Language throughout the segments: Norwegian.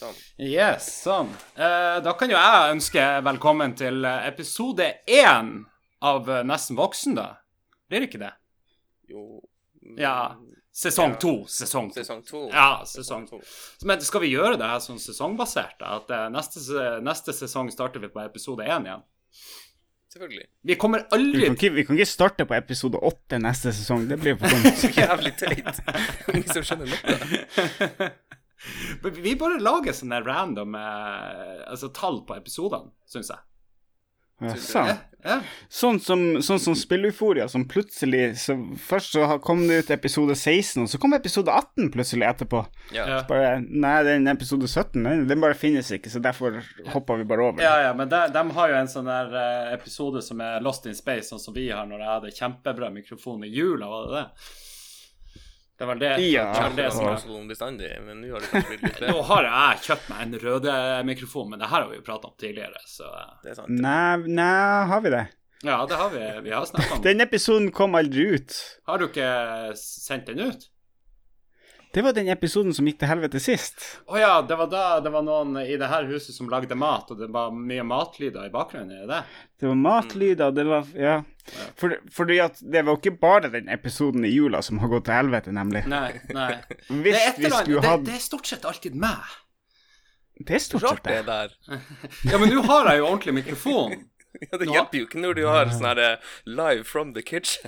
Sånn. Yes, sånn. Eh, da kan jo jeg ønske velkommen til eh, episode én av eh, Nesten voksen, da. Blir det ikke det? Jo Ja. Sesong Ja. to. Sesong to. Sesong to. Ja, sesong to. Men skal vi gjøre det her sånn sesongbasert? da? At eh, neste, neste sesong starter vi på episode én igjen? Selvfølgelig. Vi kommer Vi aldri kan, ikke, vi kan ikke starte på episode åtte neste sesong. Det blir for dumt. Så jævlig teit. Ingen som skjønner noe. Men Vi bare lager sånne random eh, altså, tall på episodene, syns jeg. Ja, Synes Ja, sånn. Ja. Sånn som, sånn som Spilluforia, som plutselig så Først så kom det ut episode 16, og så kom episode 18 plutselig etterpå. Ja. Bare Nei, den episode 17, den, den bare finnes ikke, så derfor hopper vi bare over. Ja, ja, men de, de har jo en sånn der eh, episode som er Lost in Space, sånn som vi har når jeg hadde kjempebra mikrofon i jula, var det det? Det var det, Ja. det, var det som er. Bestandig, men nå har det kanskje blitt litt Nå har jeg kjøpt meg en røde mikrofon, men det her har vi jo prata om tidligere, så Det er sant. Nei, nei, har vi det? Ja, det har vi. Vi har snakka om. Den episoden kom aldri ut. Har du ikke sendt den ut? Det var den episoden som gikk til helvete sist. Å ja, det var da det var noen i det her huset som lagde mat, og det var mye matlyder i bakgrunnen, er det det? Det var matlyder, det var Ja. For, fordi at det var ikke bare den episoden i jula som har gått til helvete, nemlig. Nei, nei. Hvis det, er vi skulle det, hatt det er stort sett alltid meg. Det er stort sett det det. der. Ja, men nå har jeg jo ordentlig mikrofon. Ja, det hjelper jo ikke når du har sånn her eh, live from the kitchen.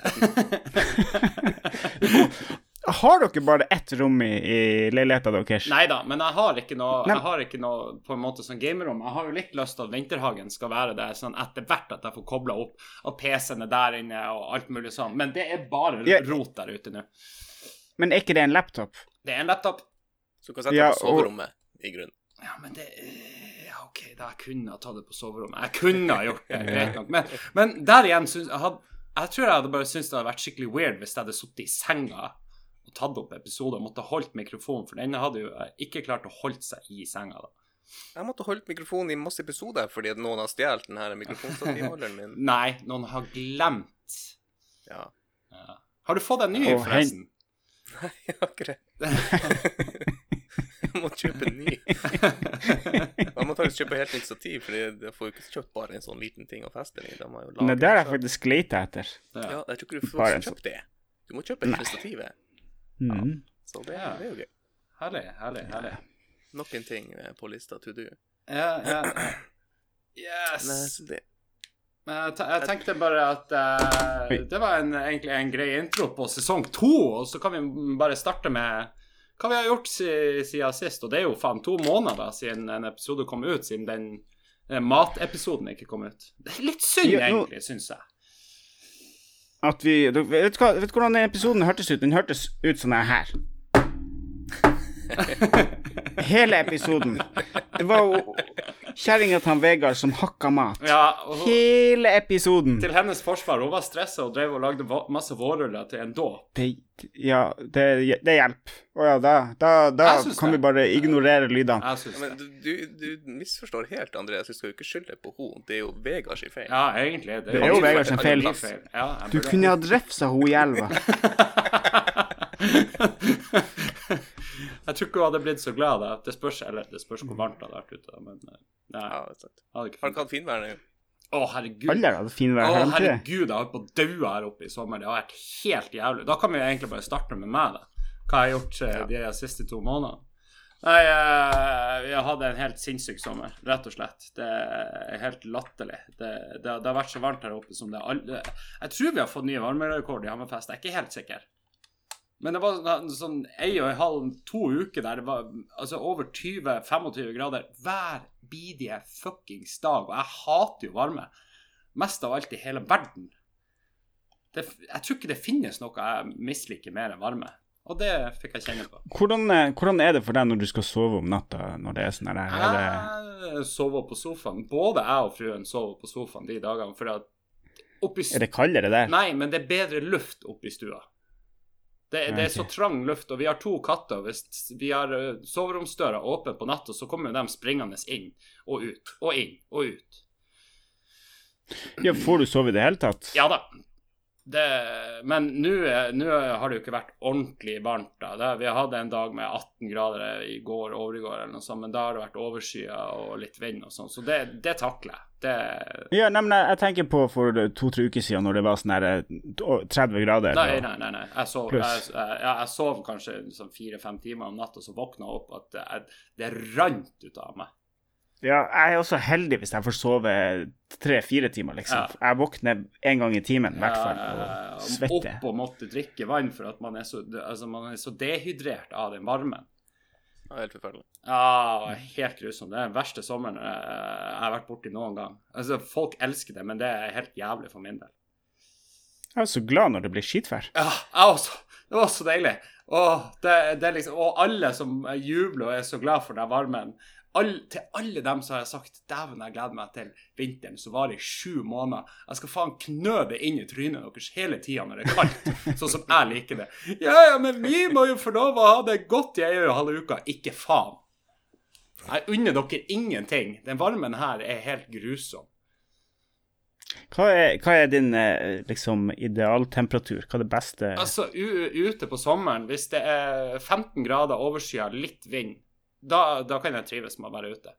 Har dere bare ett rom i, i leiligheten deres? Nei da, men jeg har ikke noe Jeg har ikke noe på en måte sånn gamerom. Jeg har jo litt lyst til at Vinterhagen skal være det sånn etter hvert at jeg får kobla opp, at PC-en er der inne og alt mulig sånn. Men det er bare Ja. rot der ute nå. Men er ikke det en laptop? Det er en laptop. Så du kan sette Ja, på og- soverommet, i grunnen. Ja, men det Ja, OK, da jeg kunne ha tatt det på soverommet. Jeg kunne ha gjort det, greit nok. Men, men der igjen syns jeg hadde Jeg tror jeg hadde bare syntes det hadde vært skikkelig weird hvis jeg hadde sittet i senga og tatt opp episoder og måtte holdt mikrofonen, for den hadde jo ikke klart å holde seg i senga da. Jeg måtte holdt mikrofonen i masse episoder fordi noen har stjålet den her mikrofonstativholderen min. Nei, noen har glemt. Ja. Ja. Har du fått en ny, hen- forresten? Nei, jeg har ikke det. Jeg må kjøpe en ny. Jeg må faktisk kjøpe helt nytt stativ, for jeg får jo ikke kjøpt bare en sånn liten ting å feste den i. De har jo Nei, det har jeg faktisk leita etter. Ja, jeg tror ikke du får kjøpt det. Du må kjøpe hele stativet. Mhm. Så det, Ja. det er jo gøy. Herlig, herlig, herlig. Nok en ting eh, på lista to do. Ja, ja. Yes. Men, det Men jeg, te- jeg tenkte bare at uh, det var en, egentlig en grei intro på sesong to, og så kan vi bare starte med hva vi har gjort si, siden sist. Og det er jo faen to måneder siden en episode kom ut, siden den den matepisoden ikke kom ut. Det er litt synd, Ja, egentlig, syns jeg. At vi vet, du vet du hvordan episoden hørtes ut? Den hørtes ut som sånn her. Hele episoden. Det var jo kjerringa til han Vegard som hakka mat. Ja, hun, Hele episoden. til hennes forsvar, hun var stressa og drev og lagde masse vårruller til en dåp. Det, ja, det, det hjelper. Å ja, da, da, da kan det. vi bare ignorere lydene. Ja, Men du, du, du misforstår helt, Andreas. Du skal jo ikke skylde på henne. Det er jo Vegards feil. Ja, egentlig. Det, Det er jo Vegard sin min feil. Ja, Du kunne ha drefsa henne i elva. Jeg tror ikke hun hadde blitt så glad. Da. Det spørs eller det spørs hvor varmt det hadde vært ute. Men eh, nei, Ja, det er sant. hadde ikke Har du dere hatt finvær nå? Å, herregud. Alle har hatt finvær, Å, det? herregud, jeg har holdt på å daue her oppe i sommer. Det har vært helt jævlig. Da kan vi jo egentlig bare starte med meg, da. Hva jeg har gjort ja. de siste to månedene. Nei, eh, vi har hatt en helt sinnssyk sommer, rett og slett. Det er helt latterlig. Det, det, det har vært så varmt her oppe som det alle Jeg tror vi har fått ny varmerekord i Hammerfest, jeg er ikke helt sikker. Men det var sånn, ei og en halv, to uker der det var altså over 20-25 grader hver bidige fuckings dag. Og jeg hater jo varme. Mest av alt i hele verden. Det, jeg tror ikke det finnes noe jeg misliker mer enn varme. Og det fikk jeg kjenne på. Hvordan, eh, hvordan er det for deg når du skal sove om natta når det er sånn her? Er det, Jeg sover på sofaen. Både jeg og fruen sover på sofaen de dagene. For at oppi er det kaldere der? Nei, men det er bedre luft oppi stua. Det, det er så trang luft, og vi har to katter. Hvis vi har eh, soveromsdøra åpen på natta, så kommer jo de springende inn og ut og inn og ut. Ja, får du sove i det hele tatt? Ja da. Det, men nå har det jo ikke vært ordentlig varmt. da. Det, vi hadde en dag med 18 grader i går over i går, eller noe sånt, men da har det vært overskya og litt vind og sånn, så det, det takler jeg. Det, Ja, nei, men jeg, jeg tenker på for to-tre uker siden, når det var sånn her eh, 30 grader. nei, nei, nei. nei. Jeg, sov, jeg, jeg, sov kanskje sånn fire-fem timer om natta, og så våkna jeg opp at det, det rant ut av meg. Ja, jeg er også heldig hvis jeg får sove tre-fire timer, liksom. Ja. Jeg våkner en gang i timen, i hvert fall, og svetter. Opp og måtte drikke vann for at man er så, altså, man er så dehydrert av den varmen. Ja, helt forferdelig. Ja, helt grusomt. Det er den verste sommeren eh, jeg har vært borti noen gang. Altså, Folk elsker det, men det er helt jævlig for min del. Jeg er så glad når det blir skitvær. Ja, jeg også. Det var så deilig. Åh, det, det liksom, og alle som jubler og er så glad for den varmen. All, til alle dem som har jeg sagt dæven, jeg gleder meg til vinteren som varer i sju måneder. Jeg skal faen knø det inn i trynet deres hele tida når det er kaldt, sånn som jeg liker det. Ja, ja, men vi må jo få lov å ha det godt i ei og halve uka. Ikke faen. Jeg unner dere ingenting. Den varmen her er helt grusom. Hva er, hva er din eh, liksom idealtemperatur? Hva er det beste Altså, ute på sommeren, hvis det er 15 grader overskya, litt vind, da, da kan jeg trives med å være ute.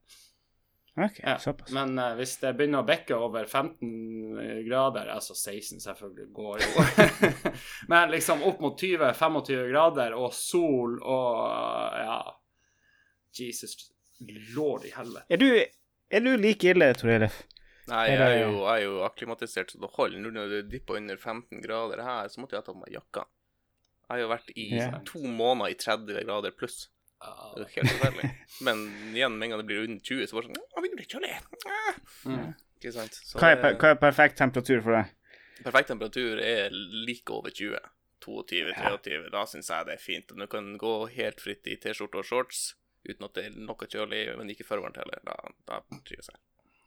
Ok, Ja. såpass. Men uh, hvis det begynner å bekke over 15 grader, altså 16 selvfølgelig går jo Men liksom opp mot 20-25 grader og sol og ja Jesus lord i helvete. Er du, er du like ille, Tor Elif? Nei, jeg er jo, jeg er jo akklimatisert så det holder. Nå når det dypper under 15 grader her, så måtte jeg ha tatt på meg jakka. Jeg har jo vært i yeah. to måneder i 30 grader pluss. Ja, Det er helt forferdelig. Men igjen, med en gang det blir under 20, så bare sånn Å, begynner det. Ah. mm. Ikke sant. Så Hva er, per- det- hva er perfekt temperatur for deg? perfekt temperatur er like over 20. 22-23. Da syns jeg det er fint. Du kan gå helt fritt i T-skjorte og shorts uten at det er noe kjølig, men ikke for varmt heller. Da, da trives jeg.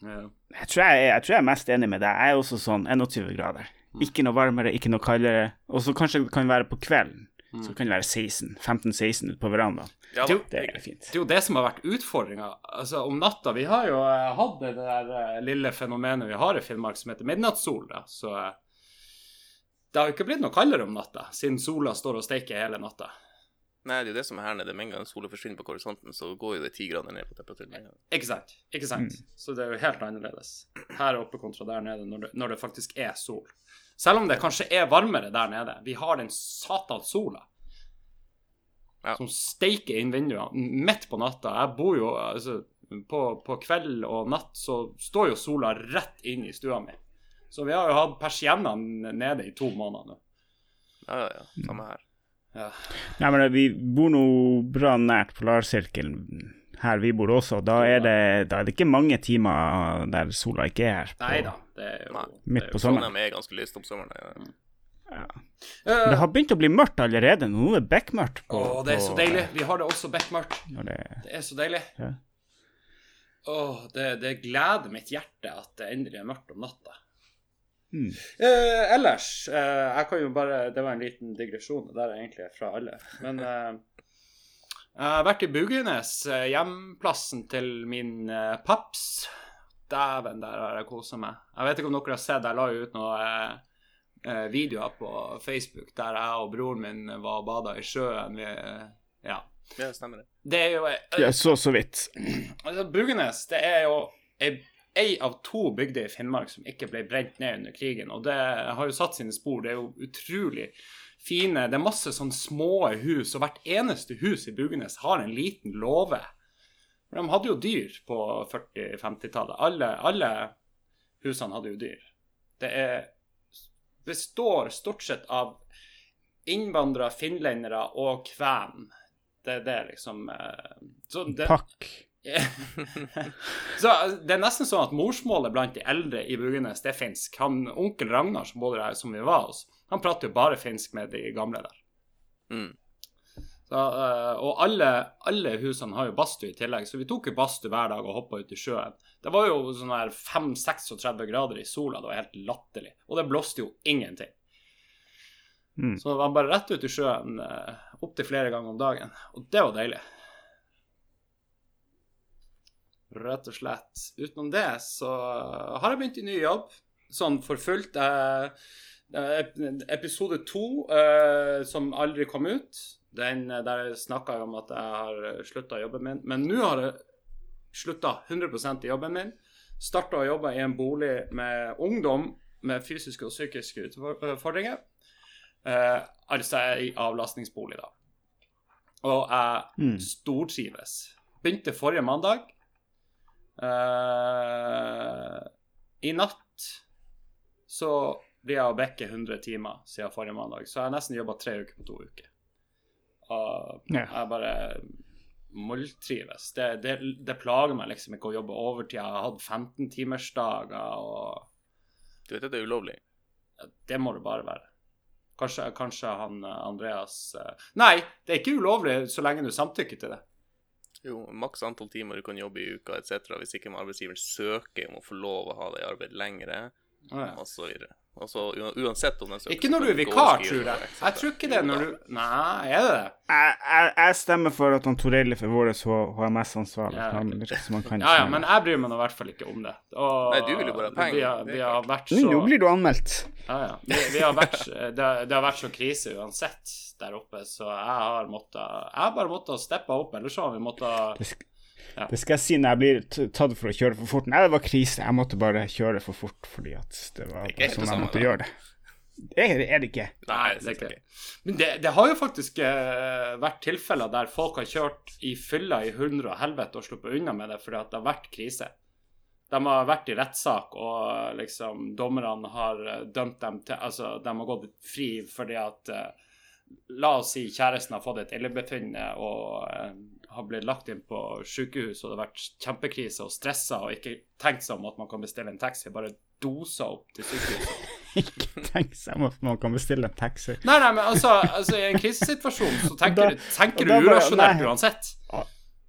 Ja. Jeg tror jeg, er- jeg tror jeg er mest enig med deg. Jeg er også sånn 21 grader. Ikke noe varmere, ikke noe kaldere. Og så kanskje det kan være på kvelden. Så kan det være 16, 15-16 ute på verandaen. Ja, Du- Det er fint. Det er jo det som har vært utfordringa. Altså, om natta Vi har jo eh, hatt det der eh, lille fenomenet vi har i Finnmark som heter midnattssol. Da. Så eh, det har jo ikke blitt noe kaldere om natta, siden sola står og steiker hele natta. Nei, det er jo det som er her nede. Med en gang sola forsvinner på horisonten, så går jo det ti grader ned på temperaturen. Ikke sant? Ikke sant? Så det er jo helt annerledes her oppe kontra der nede, når det, når det faktisk er sol. Selv om det kanskje er varmere der nede. Vi har den satans sola. Ja. Som steiker inn vinduene midt på natta. Jeg bor jo altså, på, på kveld og natt så står jo sola rett inn i stua mi. Så vi har jo hatt persiennene nede i to måneder nå. Ja, ja, ja. Samme her. Ja. Nei, men vi bor nå bra nært polarsirkelen her vi bor også. Da er det, da er det ikke mange timer der sola ikke er her. på- Nei da. Det er jo sånn Midt er på sommeren. Trondheim er ganske lyst om sommeren. Ja. Eh, Det har begynt å bli mørkt allerede. Nå er det bekmørkt. på- Å, det er så deilig. Vi har det også bekmørkt. det, Det er så deilig. Ja. Åh, det, det gleder mitt hjerte at det endelig er mørkt om natta. Mm. Eh, ellers eh, Jeg kan jo bare Det var en liten digresjon. Der er egentlig fra alle. Men eh, jeg har vært i Bugenes, eh, hjemplassen til min eh, paps. Dæven, der har jeg kosa meg. Jeg vet ikke om dere har sett, jeg la jo ut noen videoer på Facebook der jeg og broren min var og bada i sjøen. Vi, ja. ja, stemmer det. Det er jo ja, så så vidt. Altså, det er jo ei, ei av to bygder i Finnmark som ikke ble brent ned under krigen. Og det har jo satt sine spor. Det er jo utrolig fine Det er masse sånn små hus, og hvert eneste hus i Bugenes har en liten låve. De hadde jo dyr på 40-50-tallet. Alle, alle husene hadde jo dyr. Det består stort sett av innvandrere, finlendere og kven. Det er liksom eh, det, Pakk. så altså, Det er nesten sånn at morsmålet blant de eldre i Bugenes, det er finsk. Han, Onkel Ragnar, som bodde der som vi var hos, han prater jo bare finsk med de gamle der. Mm. Så, eh, og alle, alle husene har jo badstue i tillegg, så vi tok jo badstue hver dag og hoppa ut i sjøen. Det var jo sånn her 5-36 grader i sola, det var helt latterlig. Og det blåste jo ingenting. Mm. Så det var bare rett ut i sjøen uh, opptil flere ganger om dagen. Og det var deilig. Rett og slett. Utenom det så har jeg begynt i ny jobb, sånn for fullt. Episode to, eh, som aldri kom ut, den der snakka jeg om at jeg har slutta jobben min. Men nå har jeg slutta 100% i jobben min. Starta å jobbe i en bolig med ungdom med fysiske og psykiske utfordringer. Eh, altså i avlastningsbolig, da. Og jeg Mm. stortrives. Begynte forrige mandag. Eh, I natt så blir jeg å bekke 100 timer siden forrige mandag, så jeg har nesten jobba tre uker på to uker. Og Ja. jeg bare molltrives. Det, det, det plager meg liksom ikke å jobbe overtid. Jeg har hatt 15-timersdager, og Du vet at det er ulovlig? det må det bare være. Kanskje, kanskje han eh, Andreas eh, Nei, det er ikke ulovlig så lenge du samtykker til det. Jo, maks antall timer du kan jobbe i uka etc. Hvis ikke arbeidsgiveren søker om å få lov å ha deg i arbeid lengre, Å, ja. og så videre. Og så uansett om den søker Ikke når du er vikar, tror jeg. Jeg tror ikke det når du Nei, er det det? Jeg, jeg, jeg stemmer for at han Torelli for vår HMS-ansvarlig. Ja, kan Ja, ja, men jeg bryr meg nå i hvert fall ikke om det. Og Nei, du vil jo bare ha penger, Vi har, vi har vært så nå blir du anmeldt. Ja, ja. Vi, vi har vært, det, det har vært så krise uansett der oppe, så jeg har måttet Jeg har bare måttet steppe opp, ellers så har vi måttet Ja. det skal jeg si når jeg blir tatt for å kjøre for fort. Nei, det var krise. Jeg måtte bare kjøre for fort fordi at det var det sånn jeg måtte da. gjøre det. Det er det ikke? Nei, det er ikke det. Men det, det har jo faktisk eh, vært tilfeller der folk har kjørt i fylla i hundre og helvete og sluppet unna med det fordi at det har vært krise. De har vært i rettssak, og liksom dommerne har eh, dømt dem til Altså, de har gått fri fordi at eh, La oss si kjæresten har fått et illebefinnende og eh, har blitt lagt inn på sykehus, og det har vært kjempekrise og stressa og ikke tenkt seg om at man kan bestille en taxi, bare dosa opp til sykehuset. Ikke tenk seg om at man kan bestille en taxi. Nei, nei, men altså, altså i en krisesituasjon så tenker, Da- du, tenker du urasjonelt nei. uansett.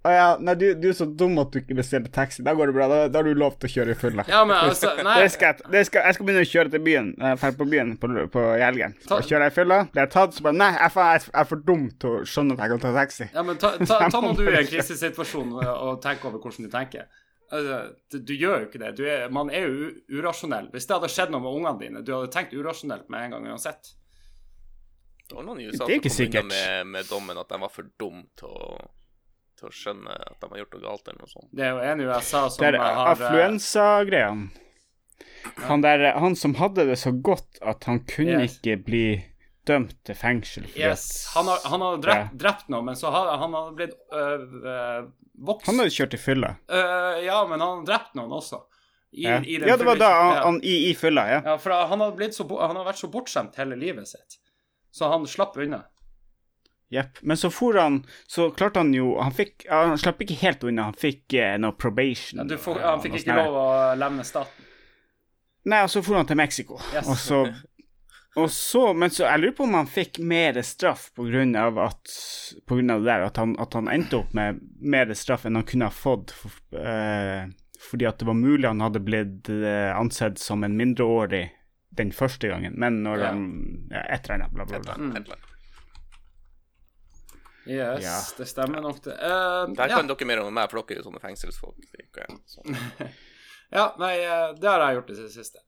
Å ja, nei, du, du er så dum at du ikke bestiller taxi. Da går det bra. Da, da har du lov til å kjøre i fylla. Ja, men altså, nei Det skal, jeg- det skal, jeg skal begynne å kjøre til byen. Jeg på byen på, på helgen. Så kjører jeg i fylla, blir jeg tatt, så bare Nei, jeg er, jeg er for dum til å skjønne at jeg kan ta taxi. ja, men ta, ta, ta nå du i en krisesituasjon og, tenk over hvordan du tenker. Altså, du, du gjør jo ikke det. Du er, man er jo urasjonell. Hvis det hadde skjedd noe med ungene dine, du hadde tenkt urasjonelt med en gang uansett. Det var noen i USA er som kom unna sikkert. med, med dommen at de var for dum til å, til å skjønne at de har gjort noe galt eller noe sånt. Det er jo en i USA som Det er har eh, affluensagreiene. Han der, han som hadde det så godt at han kunne Yes. ikke bli dømt til fengsel Yes. Han har, han har drept, Ja. drept noe, men så har han har blitt øh, øh, vokst. Han hadde kjørt i fylla. Uh, ja, men han har drept noen også. I, Ja. i den ja, det var da han, han i, i fylla, ja. Ja, for han har, blitt så, han har vært så bortskjemt hele livet sitt, så han slapp unna. Jepp. Men så for han Så klarte han jo Han fikk Han slapp ikke helt unna. Han fikk eh, noe probation. Ja, du får, han fikk ikke lov å levne staten. Nei, og så for han til Mexico. Yes. Og så og så, men så jeg lurer på om han fikk mer straff av at På grunn av det der, at han, at han endte opp med mer straff enn han kunne ha fått for, eh, fordi at det var mulig han hadde blitt eh, ansett som en mindreårig den første gangen, men når Ja. han ja, Et eller annet, bla, bla, Et bla. eller annet, et eller annet. Yes, Ja. det stemmer nok, det. Uh, Der ja. kan dere mer om meg, for dere er jo sånne fengselsfolk. det er ikke jeg, så. ja, nei, eh, det har jeg gjort i det siste.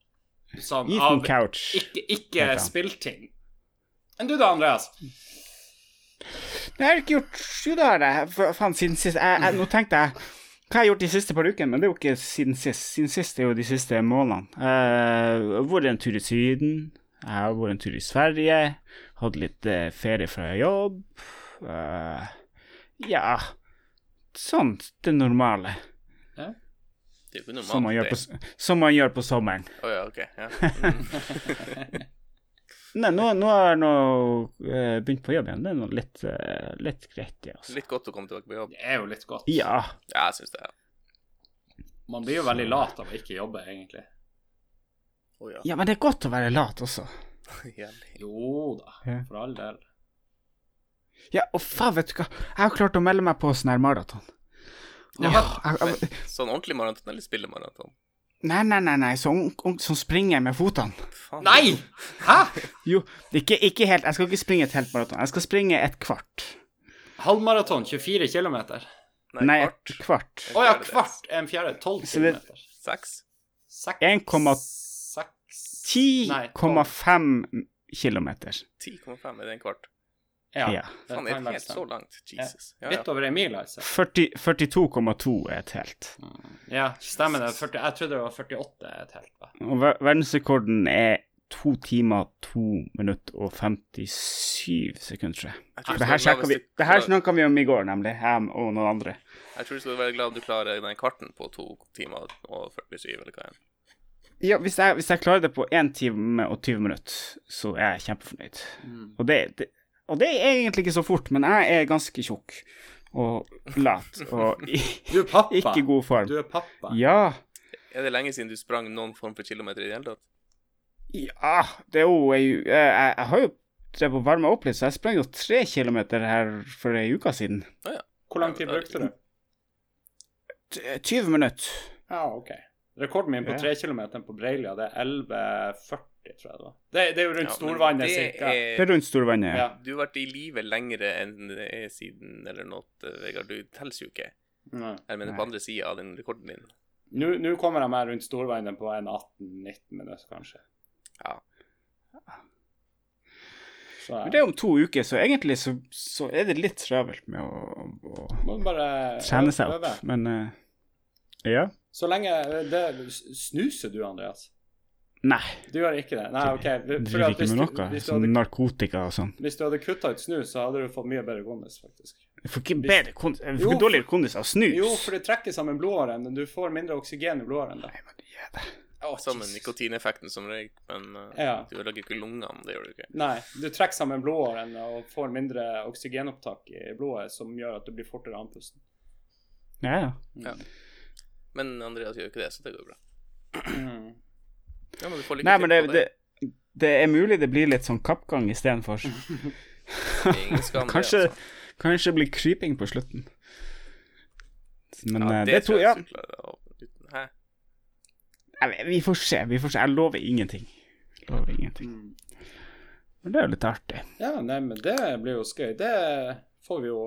Sånn Ethan av Couch. ikke, ikke spillting. Enn du da, Andreas? Det har jeg ikke gjort Jo, det har jeg. Faen, siden sist jeg, jeg, Nå tenkte jeg hva har jeg gjort de siste par ukene, men det er jo ikke siden sist. Siden sist er jo de siste månedene. Eh, Jeg har vært en tur i Syden. Jeg har vært en tur i Sverige. Hatt litt ferie fra jobb. Eh, ja Sånn det normale. Det er jo ikke normalt. Som man gjør det. på, som man gjør på sommeren. Å ja, ok. Ja. Mm. Nei, nå, nå har jeg nå uh, begynt på jobb igjen. Det er nå litt, uh, litt greit, det, altså. Litt godt å komme tilbake på jobb. Det er jo litt godt. Ja. Ja, jeg syns det. Ja. Man blir jo veldig lat av å ikke jobbe, egentlig. Oh, ja. ja, men det er godt å være lat også. Jo da, for all del. Ja, og faen, vet du hva, jeg har klart å melde meg på sånn her maraton. Ja, jeg- jeg- Sånn ordentlig maraton eller spillemaraton? Nei, nei, nei, nei, sånn som springer med fotene. Faen. Nei! Hæ? Jo, ikke, ikke helt, jeg skal ikke springe et helt maraton, jeg skal springe et kvart. Halvmaraton, 24 km. Nei, Nei, kvart. et kvart. ja, kvart. En fjerde. 12 Så km. Seks? 6 1,2 10,5 kilometer. 10,5 er det en kvart? Ja. Ja. Faen, er det helt så langt? Jesus. Ja, ja. Litt over ei mil, altså. 42,2 er et helt. Ja, stemmer det. 40, jeg trodde det var 48 er et helt. Da. Og ver verdensrekorden er 2 timer, 2 minutter og 57 sekunder, tror jeg. Jeg tror Det her, snakket vi, hvis det her klarer- snakka vi om i går, nemlig. Jeg og noen andre. Jeg tror du skal være glad du klarer den kvarten på to timer og 47, eller hva enn. Ja, hvis jeg, hvis jeg klarer det på 1 time og 20 minutter, så er jeg kjempefornøyd. Og, det, det, og det er egentlig ikke så fort, men jeg er ganske tjukk og lat og i, Du er pappa. ikke i god form. Du er pappa. Ja. Er det lenge siden du sprang noen form for kilometer i det hele tatt? Ja, det er jo Jeg, jeg, jeg har jo drevet og varma opp litt, så jeg sprang jo tre kilometer her for ei uke siden. Hvor lang tid brukte du? 20 minutter. Ja, OK. Rekorden min på tre kilometer på Breilia, det er 11,40, tror jeg det var. Det, det er jo rundt Ja, Storvannet, det cirka. Det er er rundt Storvannet. Ja. Du har vært i live lengre enn er siden eller noe, eh, Vegard. Du teller jo ikke. Nei. Jeg mener Nei. på andre sida av den rekorden din. Nå kommer jeg meg rundt Storvannet på en 18-19 minutter, kanskje. Ja. Så Men det er om to uker, så egentlig så, så er det litt travelt med å, å må bare trene seg opp. Men uh, ja. Så lenge det, Snuser du, Andreas? Nei. Du gjør ikke det? Nei, OK. Driver ikke med noe. du Sånn narkotika og sånn. hvis du hadde kutta ut snus, så hadde du fått mye bedre kondis, faktisk. Du får ikke bedre kondis, jeg får ikke dårligere kondis av snus. Jo, for det trekker sammen blodårene. Du får mindre oksygen i blodårene da. Nei, men det er det. Å, Samme nikotineffekten som røyk, men uh, Ja. du ødelegger ikke lungene. Det gjør du ikke. Nei, du trekker sammen blodårene og får mindre oksygenopptak i blodet, som gjør at du blir fortere andpusten. Ja, ja. Ja. Men Andreas gjør ikke det, så det går bra. Ja, men du får Nei, men det, det, det er mulig det blir litt sånn kappgang istedenfor. Ingen skam, det, Kanskje, altså. kanskje blir kryping på slutten. Men ja, eh, det, det, tror jeg ja. Hæ? ja, Vi får se. vi får se. Jeg lover ingenting. Jeg lover ingenting. Mm. Men det er jo litt artig. Ja, nei, men det blir jo skøy. Det får vi jo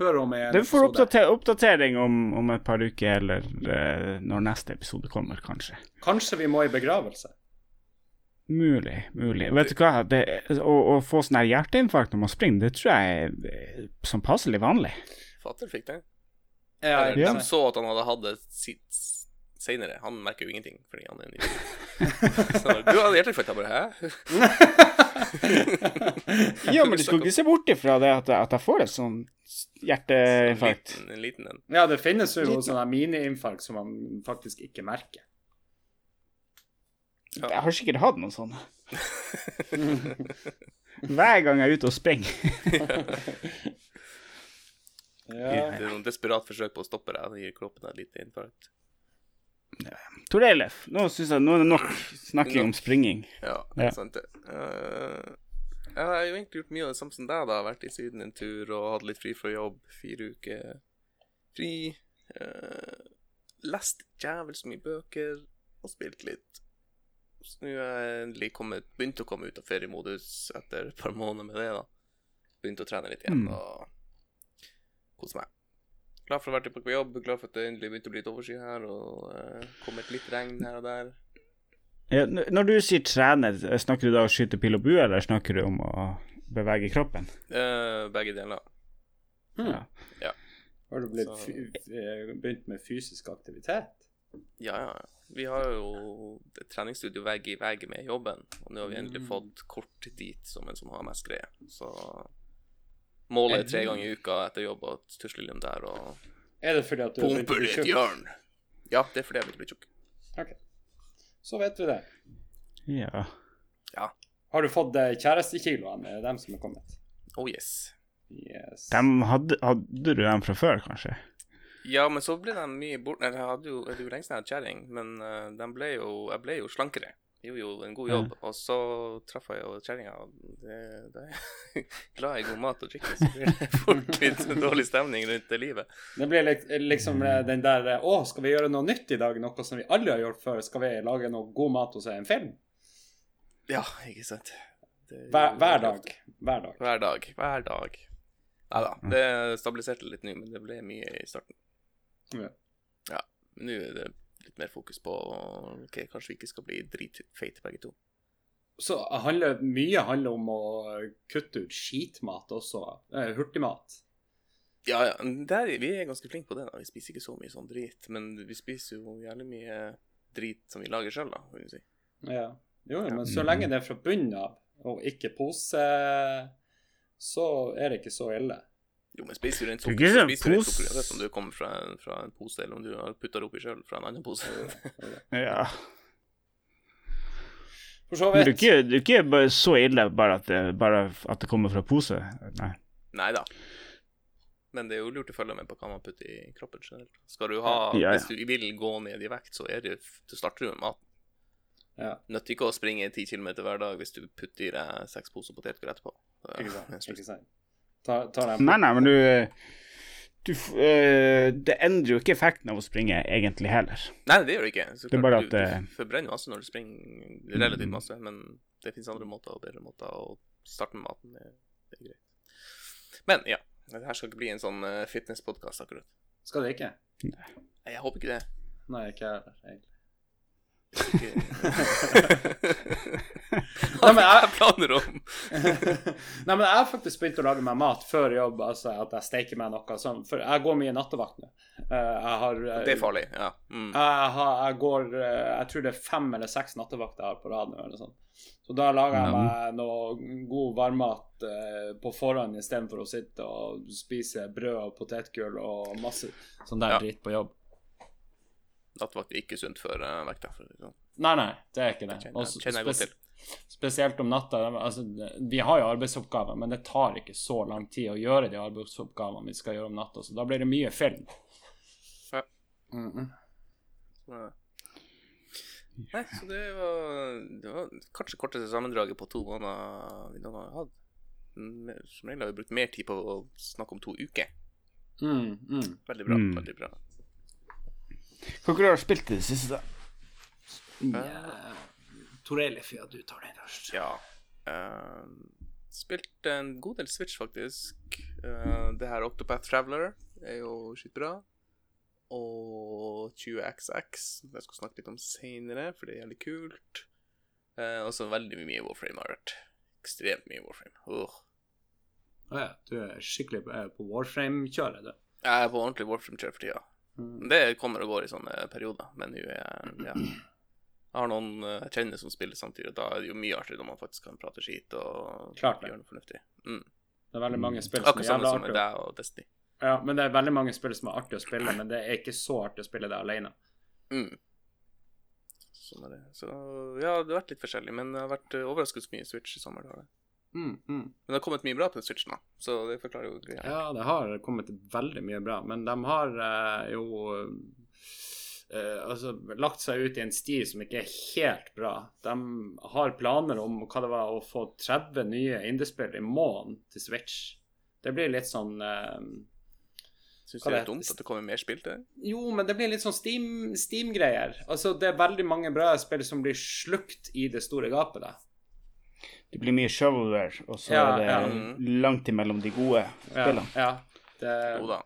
høre om en Du får episode. oppdater oppdatering om, om et par uker, eller uh, når neste episode kommer, kanskje. Kanskje vi må i begravelse. Mulig, mulig. Vet du hva, det, å, å få sånn her hjerteinfarkt når man springer, det tror jeg er sånn passelig vanlig. Fatter fikk det. Ja, Eller, Ja. De så at han hadde hatt det sitt senere. Han merker jo ingenting, fordi han er en idiot. Så, du hadde hjerteinfarkt. Jeg bare Hæ? Ja, men du skal ikke se bort ifra det at, jeg- at jeg får et sånn hjerteinfarkt. En liten, en liten en. Ja, det finnes jo sånne miniinfarkt som man faktisk ikke merker. Jeg har sikkert hatt noen sånne. Hver gang jeg er ute og springer. Ja. Det er noen desperat forsøk på å stoppe deg. Det gir kroppen deg et lite infarkt. Torleif, nå syns jeg nå er det nok snakking om springing. Ja, det Ja. er sant det. Uh, jeg har jo egentlig gjort mye av det samme som deg, da. Vært i Syden en tur og hatt litt fri fra jobb. Fire uker fri. Uh, lest jævels mye bøker og spilt litt. Så nå er jeg endelig kommet, begynt å komme ut av feriemodus etter et par måneder med det, da. Begynt å trene litt igjen Mm. og kose meg. Glad for å være tilbake på jobb, glad for at det endelig begynte å bli litt oversky her, og uh, kommet litt regn her og der. Ja, når du sier trener, snakker du da om å skyte pil og bue, eller snakker du om å bevege kroppen? Uh, begge deler. Hmm. Ja. Har du blitt fy eh, begynt med fysisk aktivitet? Ja, ja. ja. Vi har jo et treningsstudio vegg i vegg med jobben, og nå har vi endelig Mm. fått kort dit som en som har mest greie. Så målet er tre ganger i uka etter jobb og tusle innom der og Er det fordi at du har litt bli hjørn. Ja, det er fordi jeg vil blitt tjukk. Ok. Så vet vi det. Ja. ja. Har du fått eh, kjærestekiloene? Dem som er kommet? Oh yes. Yes. Dem hadde, hadde du dem fra før, kanskje? Ja, men så ble de mye bort... Jeg hadde jo, det er jo lenge siden jeg hadde kjerring, men uh, de ble jo, jeg ble jo slankere. Gjorde jo en god jobb, og så traff jeg jo kjerringa. og det- Da er glad i god mat og drikke, så blir det fort litt dårlig stemning rundt det livet. Det blir liksom eh, den der Å, skal vi gjøre noe nytt i dag? Noe som vi aldri har gjort før? Skal vi lage noe god mat og se en film? Ja, ikke sant. Hver, hver dag. Hver dag. Hver dag. Hver dag. Ja da, det stabiliserte litt nå, men det ble mye i starten. Ja. Ja, nå er det litt mer fokus på ok, kanskje vi ikke skal bli dritfeite begge to. Så handler, mye handler om å kutte ut skitmat også. Eh, hurtigmat. Ja, ja, der, vi er ganske flinke på det. da. Vi spiser ikke så mye sånn drit, men vi spiser jo jævlig mye drit som vi lager sjøl, da, vil vi si. Ja. Jo, Ja. men så lenge det er fra bunnen av, og ikke pose, så er det ikke så ille. Jo, men spiser du rent sukker, så spiser du rent sukker uansett om du kommer fra, fra en pose, eller om du har putta det oppi sjøl fra en annen pose. Ja. For så det er vidt. ikke, det er ikke så ille bare at, det, bare at det kommer fra pose. Nei. Nei da. Men det er jo lurt å følge med på hva man putter i kroppen generelt. Skal du ha, Ja, ja. Hvis du vil gå ned i vekt, så er det du starter du med mat. Ja, Nytter ikke å springe 10 km hver dag hvis du putter i deg seks poser potetgull etterpå. Er- ikke sant. Ikke sant. Ta, ta den nei, nei, men du, du øh, Det endrer jo ikke effekten av å springe egentlig heller. Nei, det gjør det ikke. Så Det er klart, bare at du, du forbrenner masse når du springer relativt masse, men det finnes andre måter og bedre måter å starte med maten. Det, det er greit. Men ja, det her skal ikke bli en sånn uh, fitnesspodkast akkurat. Skal det ikke? Nei, Jeg håper ikke det. Nei, ikke jeg heller, egentlig. Nei, men jeg, er planer om? Nei, men jeg har faktisk begynt å lage meg mat før jobb, altså at jeg steker meg noe sånn. For jeg går mye nattevakt nå. Eh, eh, Det er farlig, ja. Mm. Jeg, har, jeg går eh, Jeg tror det er fem eller seks nattevakter jeg har på rad nå, eller sånn. Så da lager jeg meg noe god varmmat på forhånd istedenfor å sitte og spise brød og potetgull og masse sånn der Ja. dritt på jobb. Nattevakt er ikke sunt for uh, vekta. Det sånn. Nei, nei, det er ikke det. Kjenner, Og kjenner jeg godt spes- til. Spesielt om natta. Altså, vi har jo arbeidsoppgaver, men det tar ikke så lang tid å gjøre de arbeidsoppgavene vi skal gjøre om natta, så da blir det mye film. Ja. Mm Ja. Nei, så det var, det var kanskje korteste sammendraget på to måneder vi noen gang har hatt. Mm, Som regel har vi brukt mer tid på å snakke om to uker. Mm, mm. Veldig bra. Mm. veldig bra. Hva har du spilt i det siste? Ja. Tor Eilif, ja, du tar den først. Ja. Uh, spilt en god del Switch, faktisk. Uh, det her Octopath Traveler er jo skitbra. Og 20XX, som jeg skal snakke litt om seinere, for det er jævlig kult. Uh, og så veldig mye Warframe har vært. Ekstremt mye Warframe. Uh. Ah, ja, du er skikkelig på, på Warframe-kjøret, du. Jeg er på ordentlig Warframe-kjør for tida. Mm. Det kommer og går i sånne perioder, men nå er jeg ja. Jeg har noen eh, jeg kjenner som spiller samtidig, og da er det jo mye artigere når man faktisk kan prate skit og Klart det. gjøre noe fornuftig. Mm. Det er veldig mange spill som er Akkurat samme som med deg og Destiny. Ja, men det er veldig mange spill som er artig å spille, men det er ikke så artig å spille det alene. Mm. Sånn er det. Så ja, det har vært litt forskjellig, men det har vært eh, overraskende mye Switch i sommer. det har det. Mm, mm. Men det har kommet mye bra på Switchen, da, så det forklarer jo greia. Ja, det har kommet veldig mye bra, men de har eh, jo Uh, altså lagt seg ut i en sti som ikke er helt bra. De har planer om hva det var å få 30 nye indiespill i måneden til Switch. Det blir litt sånn uh, Syns du det er dumt at det kommer mer spill til det? Jo, men det blir litt sånn Steam- Steam-greier. altså, det er veldig mange bra spill som blir slukt i det store gapet der. Det blir mye shovelware, og så Ja, er det ja. langt imellom de gode spillene. ja. Det, Jo da.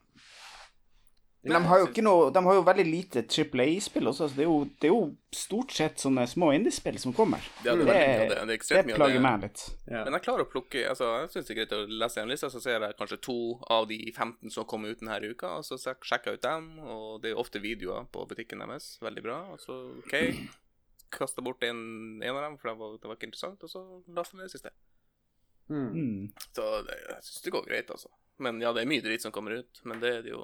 Men de har jo ikke noe De har jo veldig lite Triple A-spill også, så det er, jo, det er jo stort sett sånne små indiespill som kommer. Ja, det er det. Det er det mye plager meg litt. ja. Men jeg klarer å plukke altså Jeg syns det er greit å lese en liste, så ser jeg kanskje to av de 15 som kommer ut denne uka, og så sjekker jeg ut dem, og det er ofte videoer på butikken deres. Veldig bra. Og så OK, kasta bort en, en av dem, for det var, det var ikke interessant, og så lasta vi det siste. Mm. Så det, jeg syns det går greit, altså. Men ja, det er mye dritt som kommer ut, men det er det jo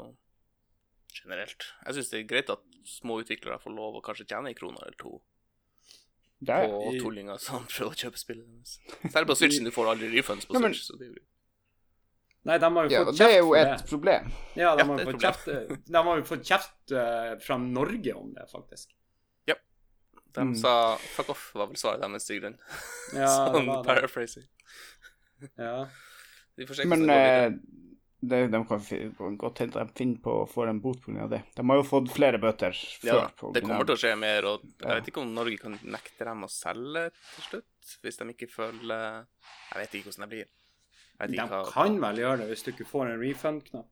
generelt. Jeg syns det er greit at små utviklere får lov å kanskje tjene en krone eller to Det er, på tullinger som prøver å kjøpe spillet deres. Særlig på Switchen, du får aldri refunds på Nei, men- Switch, så det er jo Nei, de har jo ja, fått det er jo et problem. Ja, de Ja, har jo fått kjeft, de har jo fått kjeft eh, fra Norge om det, faktisk. De Mm. sa 'fuck off', var vel svaret deres til grunn. Ja, det sånn var det. paraphrasing. Ja. De Men eh, det, de kan godt hende de finner på å få en bot pga. det. De har jo fått flere bøter før. Ja, på det kommer til å skje mer, og jeg vet ikke om Norge kan nekte dem å selge til slutt, hvis de ikke følger Jeg vet ikke hvordan det blir. Jeg vet De hva... kan vel gjøre det hvis du ikke får en refund-knapp.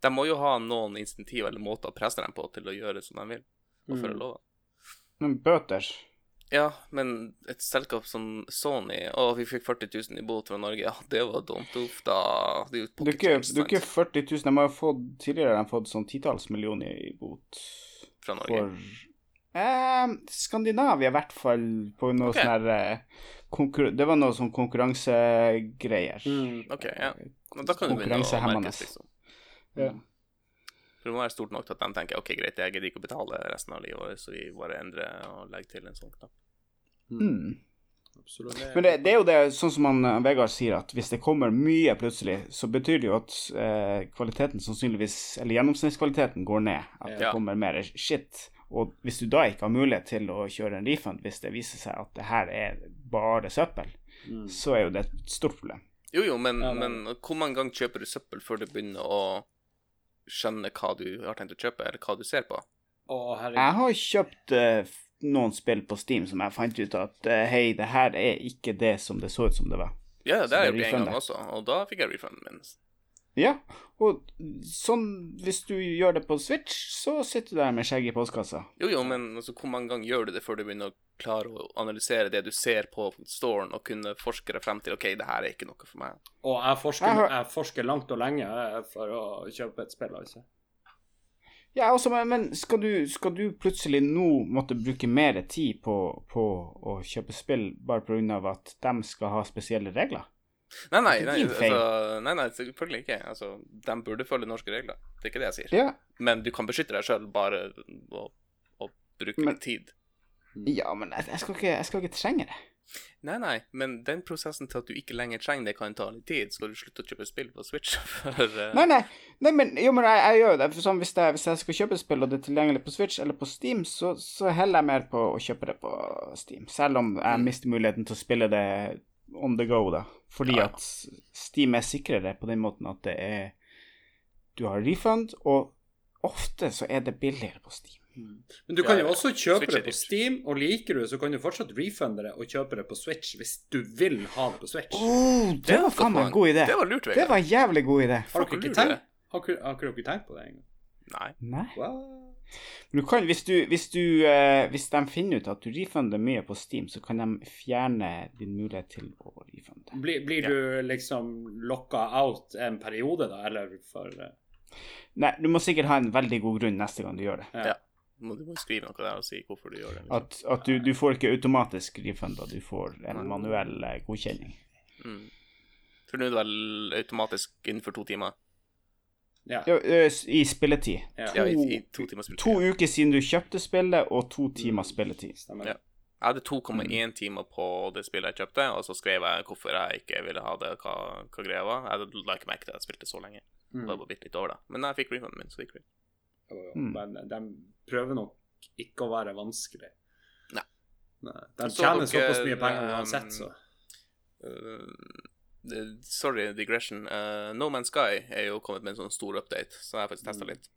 De må jo ha noen insentiv eller måter å presse dem på til å gjøre som de vil. og Mm. det lov? Men bøter Ja, men et selskap som Sony Å, vi fikk 40 000 i bot fra Norge. Ja, det var dumt. Uff, da Det er ikke, ikke 40 000. De har jo fått, tidligere har fått sånn titalls millioner i bot fra Norge. for eh, Skandinavia, i hvert fall, på noe okay. sånn her eh, Det var noe sånn konkurransegreier. Mm. OK, ja. Men da kan det begynne å merke, merkes, liksom. Ja. Det må være stort nok til at de tenker OK, greit, jeg gidder ikke å betale resten av livet, så vi bare endrer og legger til en sånn knapp. Mm. Absolutt. Men det, det er jo det, sånn som han, eh, Vegard sier, at hvis det kommer mye plutselig, så betyr det jo at eh, kvaliteten sannsynligvis, eller gjennomsnittskvaliteten går ned. At det kommer mer shit. Og hvis du da ikke har mulighet til å kjøre en refund, hvis det viser seg at det her er bare søppel, Mm. så er jo det et stort problem. Jo, jo, men, Ja, men hvor mange ganger kjøper du søppel før du begynner å skjønne hva du har tenkt å kjøpe, eller hva du ser på? Å. Jeg har kjøpt uh, noen spill på Steam som jeg fant ut at uh, hei, det her er ikke det som det så ut som det var. Ja, det har jeg gjort en gang også, og da fikk jeg refunden min. Ja, og sånn hvis du gjør det på Switch, så sitter du der med skjegg i postkassa. Jo, jo, men altså, hvor mange ganger gjør du det før du begynner å klare å analysere det du ser på storen, og kunne forske deg frem til OK, det her er ikke noe for meg. Og jeg forsker, Jeg forsker langt og lenge eh, for å kjøpe et spill, altså. Ja, også, men, men skal, du, skal du plutselig nå måtte bruke mer tid på, på å kjøpe spill bare pga. at de skal ha spesielle regler? Nei, nei, nei, altså, nei, nei, selvfølgelig ikke. Altså, de burde følge norske regler. Det er ikke det jeg sier. Ja, Men du kan beskytte deg sjøl bare å, å bruke Men- litt tid. Ja men jeg, jeg, skal ikke, jeg skal ikke trenge det. Nei, nei, men den prosessen til at du ikke lenger trenger det, kan ta litt tid. Skal du slutte å kjøpe spill på Switch for uh... Nei, nei, nei men, jo, men jeg, jeg gjør det. For sånn, hvis, hvis jeg skal kjøpe spill, og det er tilgjengelig på Switch eller på Steam, så, så heller jeg mer på å kjøpe det på Steam. Selv om jeg Mm. mister muligheten til å spille det on the go, da. Fordi Ja, ja. at Steam er sikrere på den måten at det er Du har refund, og ofte så er det billigere på Steam. Men du kan jo også kjøpe Switch det på. Steam, og liker du det, så kan du fortsatt refunde det og kjøpe det på Switch hvis du vil ha det på Switch. Oh, det, Det var var faen meg en god idé. Det var lurt, Det var en jævlig god idé. Har dere ikke tenkt, har dere, har dere ikke tenkt på det engang? Nei. Nei. Men du kan, hvis, du, hvis, du, uh, hvis de finner ut at du refunder mye på Steam, så kan de fjerne din mulighet til å refunde. Blir, blir Ja. du liksom lokka out en periode, da, eller for uh... Nei, du må sikkert ha en veldig god grunn neste gang du gjør det. Ja. Må, du må skrive noe der og si hvorfor du gjør det. Liksom. At, at du, du får ikke automatisk refunda, du får en manuell eh, godkjenning. Mm. For nå er det vel automatisk innenfor to timer? Ja. Ja, I spilletid. Ja. Ja, i, i to timer spilletid. To uker siden du kjøpte spillet, og to timer spilletid. Stemmer. Ja. Jeg hadde 2,1 timer på det spillet jeg kjøpte, og så skrev jeg hvorfor jeg ikke ville ha det, hva, hva greia var. Jeg la ikke merke til at jeg spilte så lenge. Mm. Det var bitte litt over, da. Men jeg fikk refunden min, så det gikk greit. Mm. Men de prøver nok ikke å være vanskelig. Nei. Nei. De Så tjener dere, såpass mye penger um, uansett, så. Uh, sorry, digression. Uh, no Man's Sky er jo kommet med en sånn stor update, så jeg har faktisk testa Mm. litt.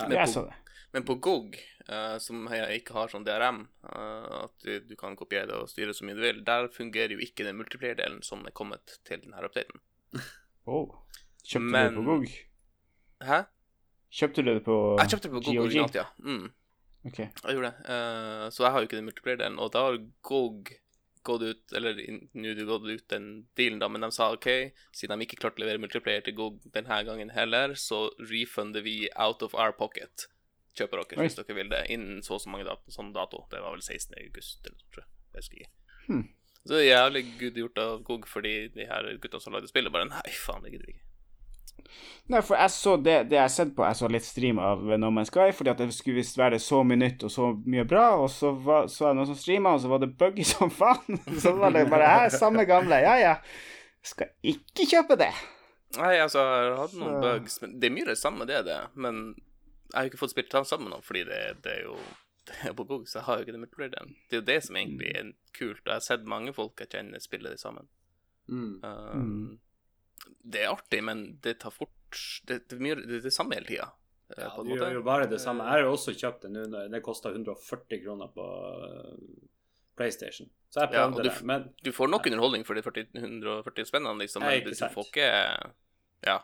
Men på, så men på GOG, uh, som jeg ikke har sånn DRM, uh, at du, du kan kopiere det og styre så mye du vil, der fungerer jo ikke den multiplier-delen som er kommet til denne updaten. Oh. Kjøpte Men- du på GOG? Hæ? Kjøpte du det på Jeg kjøpte det på GOG GOG? originalt, ja. Mm. Ok. Jeg gjorde det. Uh, så jeg har jo ikke den multiplier-delen. Og da har GOG gått ut Eller nå har det gått ut den dealen, da, men de sa OK, siden de ikke klarte å levere multiplier til GOG denne gangen heller, så refunder vi out of our pocket. Kjøper dere hvis dere vil det, innen så og så mange dato, sånn dato. Det var vel 16. august, eller noe, tror jeg. Jeg husker ikke. Hmm. Så det er jævlig good gjort av GOG, fordi de her gutta som lagde spillet, bare Nei, faen, det gidder vi ikke. Nei, for jeg så det, det jeg har sett på, jeg så litt stream av No Man's Sky, fordi at det skulle visst være så mye nytt og så mye bra, og så var, så jeg noen som streama, og så var det buggy som faen. Så var det bare her, samme gamle, ja ja. Skal ikke kjøpe det. Nei, altså, jeg har hatt noen Så- bugs, men det er mye det samme, det er det. Men jeg har jo ikke fått spilt den sammen med noen, fordi det, det er jo det er på GOG, så jeg har jo ikke det multiplayer-delen. Det er jo det som egentlig er kult, og jeg har sett mange folk jeg kjenner spille det sammen. Mm. Um, Mm. Det er artig, men det tar fort Det, det er mye det er det samme hele tida. Ja, på en du måte. gjør jo bare det samme. Jeg har jo også kjøpt det nå. når- Det kosta 140 kroner på uh, PlayStation. Så jeg Ja, prøvde ja, det. Men Du får nok underholdning for de 40, 140 spennene, liksom, men du, du får ikke Ja,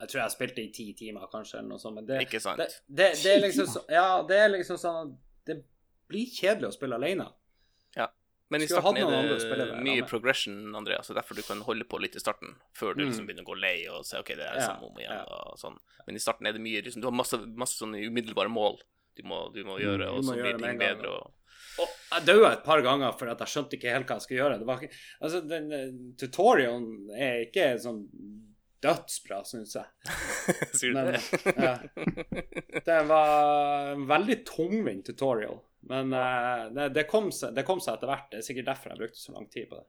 jeg tror jeg spilte i ti timer, kanskje, eller noe sånt. Men det, ikke sant? det, det, det er liksom Ja, det er liksom sånn det blir kjedelig å spille alene. Men i starten er det mye progression, Andreas, så derfor du kan holde på litt i starten, før du liksom Mm. begynner å gå lei og se OK, det er Ja, samme om igjen, ja. og sånn. Men i starten er det mye liksom, Du har masse, masse sånne umiddelbare mål du må, du må gjøre, Mm, og så blir det ting bedre. Og, Og jeg daua et par ganger for at jeg skjønte ikke helt hva jeg skulle gjøre. Det var altså, den eh, tutorialen er ikke sånn dødsbra, syns jeg. Sier du det? ja. Det var en veldig tungvint tutorial. Men uh, det, det, kom seg, det kom seg etter hvert. Det er sikkert derfor jeg brukte så lang tid på det.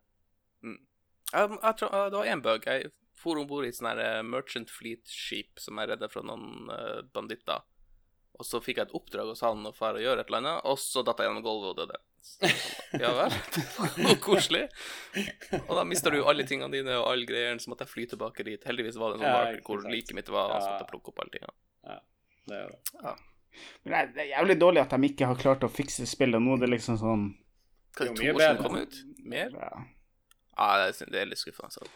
Jeg, jeg tror, det var én bug. Jeg for om bord i sånn eh, Merchant Fleet-skip som jeg redda fra noen uh, banditter. Og så fikk jeg et oppdrag hos han og far å gjøre et eller annet, og så datt jeg gjennom gulvet og døde. Så, ja vel. Så koselig. Og da mister du jo alle tingene dine og alle greien, så måtte jeg fly tilbake dit. Heldigvis var det en sånn Ja, marker hvor liket mitt var, og så Ja. måtte jeg plukke opp alle tingene. Ja, det gjør det. Men det er- jævlig dårlig at de ikke har klart å fikse spillet. Nå er det liksom sånn Det er er jo mye det bedre. kom ut? Mer? ja. Ja, det er, litt skuffende. Altså.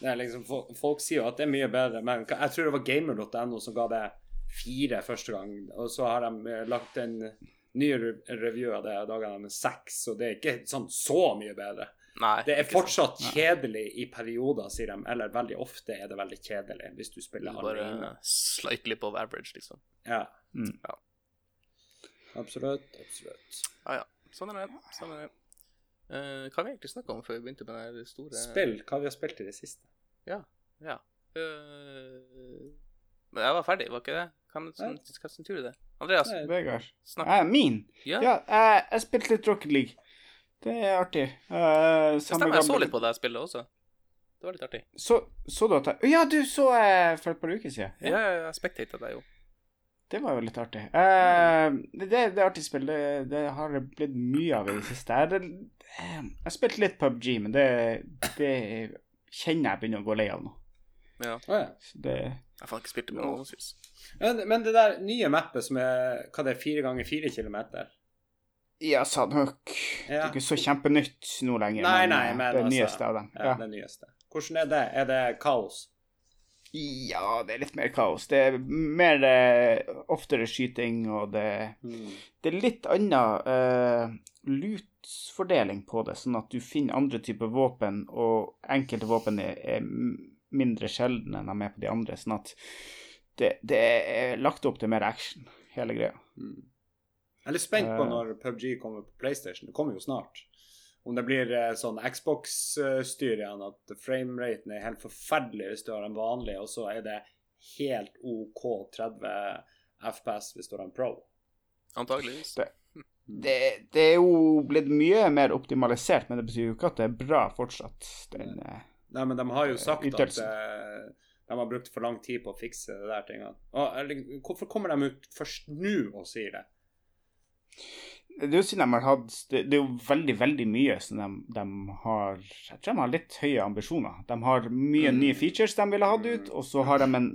Det er liksom, folk sier jo at det er mye bedre, men jeg tror det var gamer.no som ga det fire første gang, og så har de eh, lagt en ny review av det, og da ga de seks, og det er ikke sånn så mye bedre. Nei. Det er fortsatt sant. fortsatt kjedelig i perioder, sier de, eller veldig ofte er det veldig kjedelig hvis du spiller alle Bare alene. slightly above average, liksom. Ja. Mm. Ja. Absolutt, absolutt. Sånn er det. Sånn er det. Uh, hva har vi egentlig snakka om før vi begynte med den store Spill, hva vi har spilt i det siste. Ja. Eh, men jeg var ferdig, var ikke det? Hva tur er det? Andreas, Vegard. snakk. Min? Ja, Ja, jeg, jeg spilte litt Rocket League. Det er artig. Uh, det stemmer. Jeg så litt på det spillet også. Det var litt artig. Så, så du at jeg Ja, du så jeg for et par uker siden. Ja, ja, jeg spectatet deg jo. Det var jo litt artig. Uh, det, det, det er artig spill. Det, det har det blitt mye av i det siste. Jeg, det, spilt litt PubG, men det, det kjenner jeg begynner å gå lei av nå. Ja. Så det Jeg har ikke spilt det med noen synes. Men, men det der nye mappet som er hva det er, fire ganger fire kilometer Ja, Sandhook. Det er ikke så kjempenytt nå lenger, Nei, men, nei, men men det altså, nyeste av dem. Ja, Ja. det nyeste. Hvordan er det? Er det kaos? ja, det er litt mer kaos. Det er mer eh, oftere skyting, og det Det er litt annen uh, loot-fordeling på det, sånn at du finner andre typer våpen, og enkelte våpen er, er mindre sjeldne enn de er på de andre. Sånn at det, det er lagt opp til mer action, hele greia. Mm. Jeg er litt spent på Eh. når PubG kommer på PlayStation. Det kommer jo snart. Om det blir eh, sånn Xbox-styr igjen, at frameraten er helt forferdelig hvis du har en vanlig, og så er det helt OK 30 FPS hvis du har en pro. Antageligvis. Det- Det, det er jo blitt mye mer optimalisert, men det betyr jo ikke at det er bra fortsatt. Den, eh, Nei, men de har jo Eh, sagt at ytelsen. eh, de har brukt for lang tid på å fikse det der tingene. Og, eller, hvorfor kommer de ut først nå og sier det? Det er jo siden de har hatt Det, det er jo veldig, veldig mye som de, de har Jeg tror de har litt høye ambisjoner. De har mye Mm. nye features de ville hatt ut, og så har de en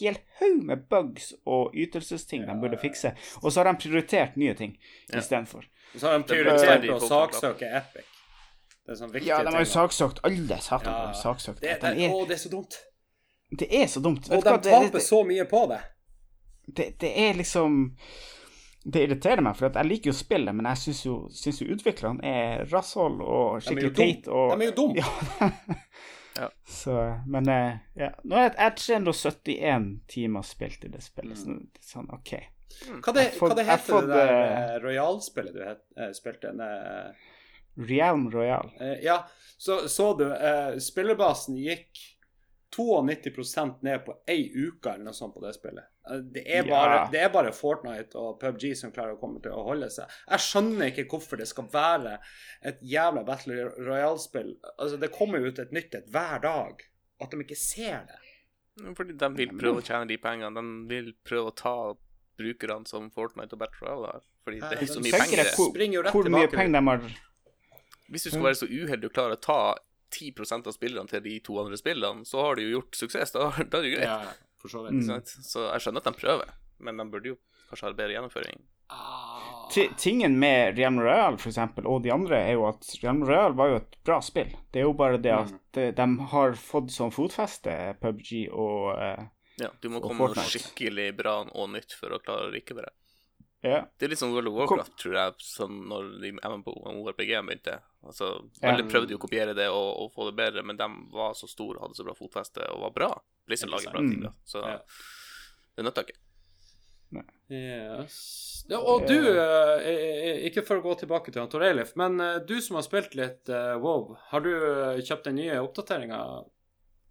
hel haug med bugs og ytelsesting de burde fikse. Og så har de prioritert nye ting Ja. istedenfor. Så har de prioritert å saksøke Epic. Det er sånn viktige Ja, de har jo saksøkt alle satan Ja. De saksøkt. Det, De er, å, det er så dumt. det er så dumt. Og Vet de hva, det, taper det, så mye på det. det, det er liksom Det irriterer meg, for at jeg liker jo spillet, men jeg syns jo, synes jo utviklerne er rasshold og skikkelig teit. Og, De er jo dumme! Ja. Ja. Så, men eh, ja. Nå er jeg 371 timer spilt i det spillet, så Mm. det sånn OK. Hva det, fått- hva det heter fått, det der eh, Royal-spillet du het, eh, spilte? Ne, Realm Royal. ja, så så du Spillerbasen gikk 92 ned på ei uke eller noe sånt på det spillet. Eh, Det er, Ja. bare, det er bare Fortnite og PubG som klarer å komme til å holde seg. Jeg skjønner ikke hvorfor det skal være et jævla Battle Royale-spill. Altså, det kommer jo ut et nytt et hver dag. At de ikke ser det. Fordi de vil prøve å tjene de pengene. De vil prøve å ta brukerne som Fortnite og Battle Royale har. Fordi det er så mye penger det. hvor, jo rett hvor mye penger de har Hvis du skal være så uheldig å klare å ta 10% av spillerne til de to andre spillene, så har du jo gjort suksess. Da, da er det jo greit. For så Mm. Sant? Så jeg skjønner at de prøver, men de burde jo kanskje ha bedre gjennomføring. Ah. Tingen med Realm Royal for eksempel, og de andre er jo at Realm Royal var jo et bra spill. Det er jo bare det at Mm. de har fått sånn fotfeste, PubG og eh, Ja, du må komme noe Fortnite. skikkelig bra og nytt for å klare å rykke på det. Ja. Det er litt sånn World of Warcraft, tror jeg, som når de MMORPG-en begynte. Altså, yeah. Alle prøvde jo å kopiere det og, og få det bedre, men de var så store og hadde så bra fotfeste og var bra. Ikke lager bra ting, da. Så yeah. det nytta ikke. Yes. Ja, og du, eh, eh, ikke for å gå tilbake til Tor Eilif, men eh, du som har spilt litt eh, WoW, har du eh, kjøpt den nye oppdateringa?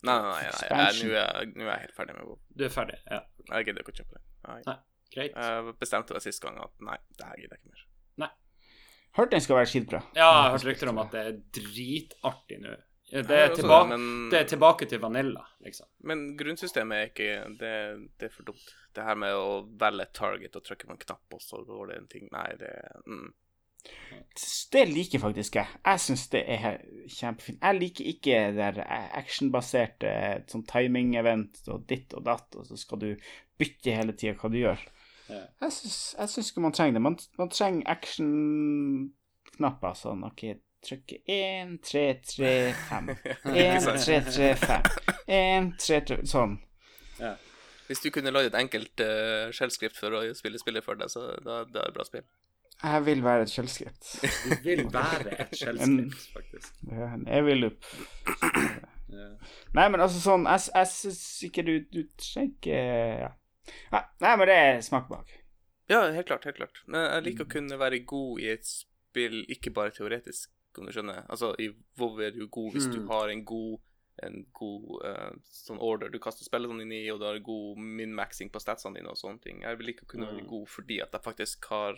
Nei, nei, nei. er, nå er jeg helt ferdig med WoW. Du er ferdig? Ja, Jeg gidder ikke å kjøpe det. Nei. Nei. Greit. Jeg bestemte meg sist gang at nei, det her gidder jeg ikke mer. Hørte den skal være skitbra. Ja, jeg har hørt rykter om at det er dritartig nå. Det er, også tilba det, men- det er tilbake til Vanilla, liksom. Men grunnsystemet er ikke det, det er for dumt. Det her med å velge et target og trykke på en knapp, og så går det en ting Nei, det mm. Det liker faktisk jeg. Jeg syns det er kjempefint. Jeg liker ikke det actionbaserte sånn timing-event og ditt og datt, og så skal du bytte hele tida hva du gjør. Ja. Jeg syns, jeg syns ikke man trenger det. Man, man trenger action-knapper sånn OK, trykke 1, 3, 3, 5. 1, 3, 3, 5. 1, 3, 3 Sånn. Hvis du kunne lagd et enkelt uh, skjellskrift for å spille spillet for deg, så da, da er det bra spill. Jeg vil være et skjellskript. Du vil være et skjellskritt, faktisk. Ja, Jeg vil opp. Ja. Nei, men altså sånn Jeg, jeg syns ikke du Du trenger ikke ja. Nei, men det er smak bak. Ja, helt klart, helt klart. Men jeg liker å kunne være god i et spill, ikke bare teoretisk, om du skjønner. Altså, i WoW er du god hvis du Mm. har en god en god uh, sånn order du kaster spillet sånn inn i, og du har god min-maxing på statsene dine og sånne ting. Jeg vil ikke kunne være Mm. god fordi at jeg faktisk har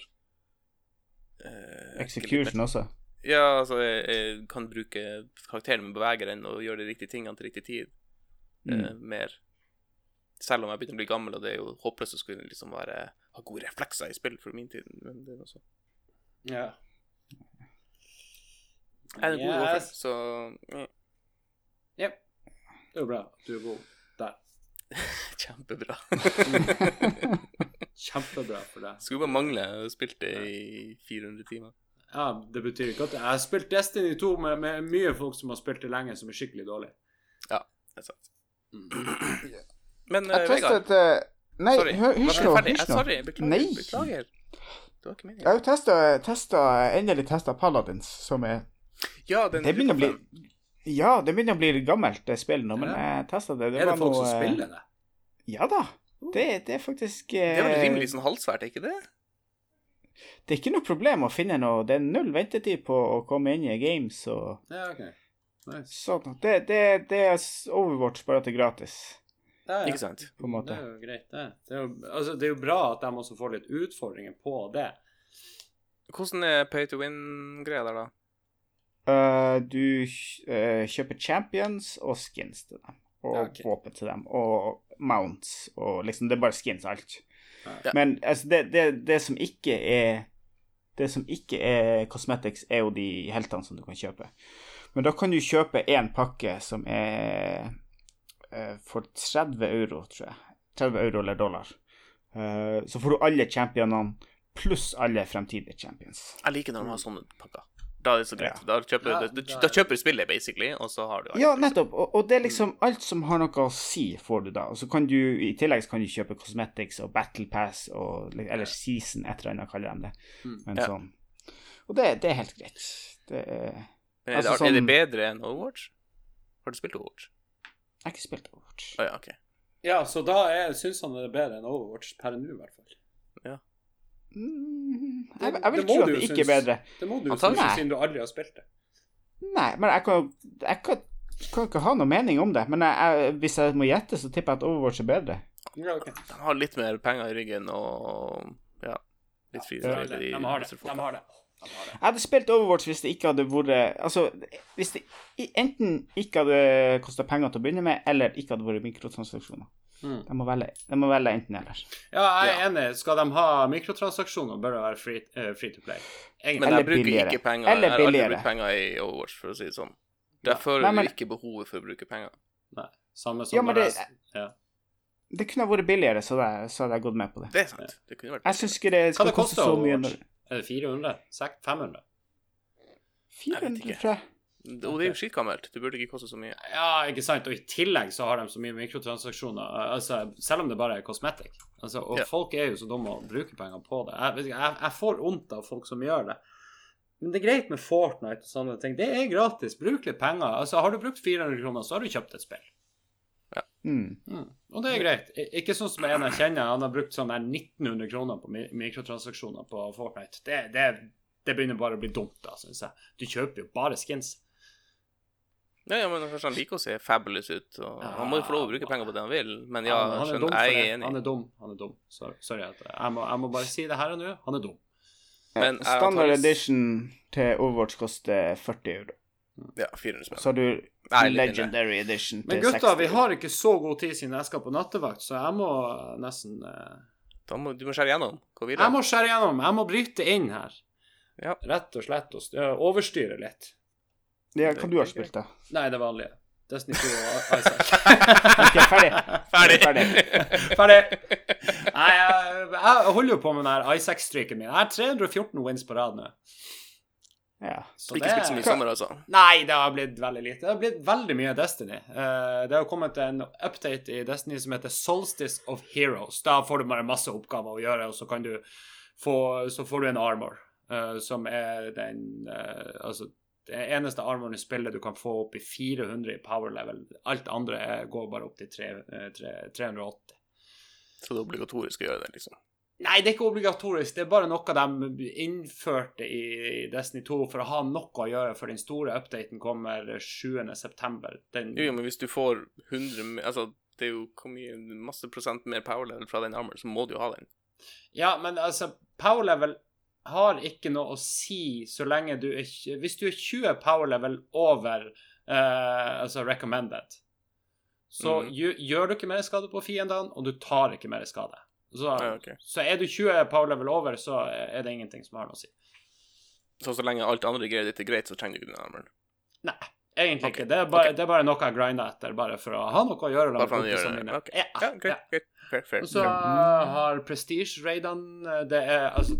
uh, Execution også. Ja, altså, jeg, jeg kan bruke karakteren min, bevege den og gjøre de riktige tingene til riktig tid. eh, mer. Selv om jeg begynner å bli gammel, og det er jo håpløst å skulle liksom være, ha gode reflekser i spill for min tid. Men det er sånn. Ja. Jeg er en god Yes. golfer, så ja. Yep. Det er jo bra at du er god der. kjempebra. Kjempebra for deg. Skulle bare mangle å spilt det i 400 timer. Ja, det betyr ikke at Jeg har spilt Destiny 2 med, med mye folk som har spilt det lenge, som er skikkelig dårlig. Det er sant. Men uh, Jeg Vegard, testet uh, Nei, sorry. hør- hysj nå. Hysj nå. Sorry, beklager. Nei. Beklager. Det var ikke Jeg har jo testa, testa endelig testa Paladins, som er Ja, den Det begynner å bli Ja, det begynner å bli gammelt, det spillet nå, men Ja. jeg testa det. Det er var det folk noe, som eh, spiller det? Ja da. Det, det er faktisk Det er vel eh, rimelig sånn halvsvært, er ikke det? Det er ikke noe problem å finne noe. Det er null ventetid på å komme inn i games og Ja, ok. Nice. sånn. Det, det, det er Overwatch, bare at det er gratis, Ja, ja. Ikke sant? på en Det er jo greit, det. Det er jo, altså, det er jo bra at de også får litt utfordringer på det. Hvordan er pay to win-greia der, da? Uh, du uh, kjøper champions og skins til dem. Og okay. våpen til dem. Og mounts. Og liksom, det er bare skins, alt. Ja. Men altså, det, det, det som ikke er Det som ikke er cosmetics, er jo de heltene som du kan kjøpe. Men da kan du kjøpe én pakke som er for 30 euro, tror jeg. 30 euro eller dollar. Eh, så får du alle championene pluss alle fremtidige champions. Jeg liker når de har sånne pakker. Da er det så greit. Da, kjøper, Ja, du- da, da- da kjøper du spillet, basically, og så har du Ja, nettopp. Og, og det er liksom alt som har noe å si, får du da. Og så kan du i tillegg kan du kjøpe cosmetics og battle pass og Eller season, et eller annet kaller de det. Mm. Men Ja. sånn. Og det, det er helt greit. Det er Men er, Altså, det, er det sånn- bedre enn Overwatch? Har du spilt Overwatch? Jeg har ikke spilt Overwatch. Oh, ja, okay. Ja, så da syns han det er bedre enn Overwatch per nå, i hvert fall. Mm, jeg, jeg vil det tro at det ikke er bedre. Det må du jo synes, siden du aldri har spilt det. Nei, men jeg kan Jeg kan, kan ikke ha noe mening om det. Men jeg, jeg, hvis jeg må gjette, så tipper jeg at Overwatch er bedre. Ja, okay. De har litt mer penger i ryggen og ja, litt fri De De. De har det. Jeg hadde spilt Overwatch hvis det ikke hadde vært Altså, hvis det enten ikke hadde kosta penger til å begynne med, eller ikke hadde vært mikrotransaksjoner. Mm. De må velge, de må velge enten eller. Ja, jeg er enig. Skal de ha mikrotransaksjoner, bør det være free, uh, free to play. Egentlig. Men Eller jeg bruker billigere. ikke penger. Eller jeg har aldri brukt penger i Overwatch, for å si det sånn. Der føler Nei, men- ikke behovet for å bruke penger. Nei, samme som Ja, når det- jeg ja. Det kunne ha vært billigere, så, hadde jeg gått med på det. Det er sant. Det kunne vært Jeg syns ikke det skal det koste så mye. Overwatch? Er det 400? Sek- 500? 400, tror jeg. Og det er jo skitgammelt. Det burde ikke koste så mye. Ja, ikke sant? Og i tillegg så har de så mye mikrotransaksjoner. Altså, selv om det bare er kosmetikk. Altså, og Ja. folk er jo så dumme å bruke penger på det. Jeg, jeg, jeg får vondt av folk som gjør det. Men det er greit med Fortnite og sånne ting. Det er gratis. Bruk litt penger. Altså, har du brukt 400 kroner, så har du kjøpt et spill. Mm. Mm. Og det er greit. Ikke sånn som en jeg kjenner, han har brukt sånn der 1900 kroner på mikrotransaksjoner på Fortnite. Det, det, det begynner bare å bli dumt, da, syns jeg. Du kjøper jo bare skins. Ja, ja, men først han liker å se fabulous ut. Og han må jo få lov å bruke penger på det han vil. Men ja, han, han er skjønner, jeg er enig. Han er dum. Han er dum. Sorry, sorry at jeg må, jeg må bare si det her og nå. Han er dum. Men Standard antageligvis- edition til Overwatch koster 40 euro. Ja, 400 spenn. Så du Legendary edition Men gutta, gutta, vi har ikke så god tid siden jeg skal på nattevakt, så jeg må nesten uh... Da må, du må skjære igjennom. Gå Jeg må skjære gjennom. Jeg må bryte inn her. Ja. Rett og slett. Og st- overstyre litt. Ja, hva du har spilt, da? Nei, det vanlige. Destiny 2 og Isaac. Ok, ferdig. Ferdig. Ferdig. Ferdig. Nei, jeg, jeg holder jo på med den her Isaac-streaken min. Jeg har 314 wins på rad nå. Ja. Så Ikke spilt så mye i sommer, altså. Nei, det har blitt veldig lite. Det har blitt veldig mye Destiny. Uh, det har kommet en update i Destiny som heter Solstice of Heroes. Da får du bare masse oppgaver å gjøre, og så kan du få Så får du en armor, uh, som er den uh, Altså, det eneste armoren i spillet du kan få opp i 400 i power level. Alt andre er, går bare opp til tre, eh, tre, 380. Så det er obligatorisk å gjøre det, liksom. Nei, det er ikke obligatorisk. Det er bare noe de innførte i Destiny 2 for å ha noe å gjøre, for den store updaten kommer 7.9. Den Jo, jo, men hvis du får 100 Altså, det er jo hvor mye Masse prosent mer power level fra den armoren, så må du jo ha den. Ja, men altså, power level har ikke noe å si så lenge du er Hvis du er 20 power level over uh, altså recommended, så mm. gjør, gjør du ikke mer skade på fiendene, og du tar ikke mer skade. Så, Ja, okay. så er du 20 power level over, så er det ingenting som har noe å si. Så så lenge alt andre greier ditt er greit, så trenger du ikke den armoren. Nei, egentlig okay. ikke. Det er, bare, okay. det er bare noe jeg grinder etter, bare for å ha noe å gjøre. Bare for å gjøre det. Okay. Ok. Ja, Ja, greit, greit. Fair, fair. Og så har Prestige-raidene Det er altså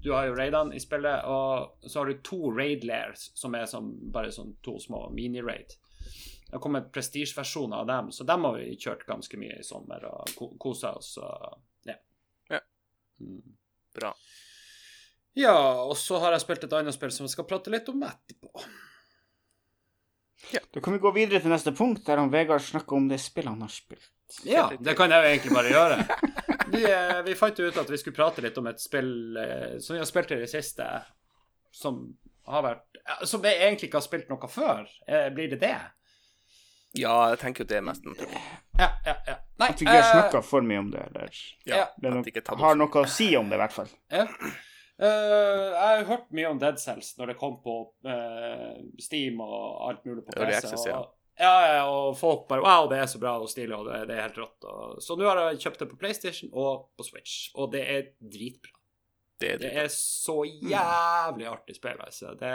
Du har jo raidene i spillet, og så har du to raid lairs, som er som, bare sånn to små mini-raid. Det har kommet prestige-versjoner av dem, så dem har vi kjørt ganske mye i sommer og ko kosa oss. Og. Mm. Bra. Ja, og så har jeg spilt et annet spill som jeg skal prate litt om etterpå. Da kan vi gå videre til neste punkt, der han Vegard snakker om det spillet han har spilt. Ja, det kan jeg jo egentlig bare gjøre. Vi, eh, vi fant jo ut at vi skulle prate litt om et spill eh, som vi har spilt i det siste, som har vært Som jeg egentlig ikke har spilt noe før. Eh, Blir det det? Ja, jeg tenker jo det er mest naturlig. Ja, ja, ja. Nei, At vi ikke har eh, snakka for mye om det, eller Ja, det er har noe å si om det, i hvert fall. ja. Uh, jeg har hørt mye om Dead Cells når det kom på uh, Steam og alt mulig på PC. access, og, ja. ja, ja, og folk bare Wow, det er så bra og stilig, og det, det er helt rått. Og, så nå har jeg kjøpt det på PlayStation og på Switch, og det er dritbra. Det er Det det. er så jævlig artig spill, altså. Det,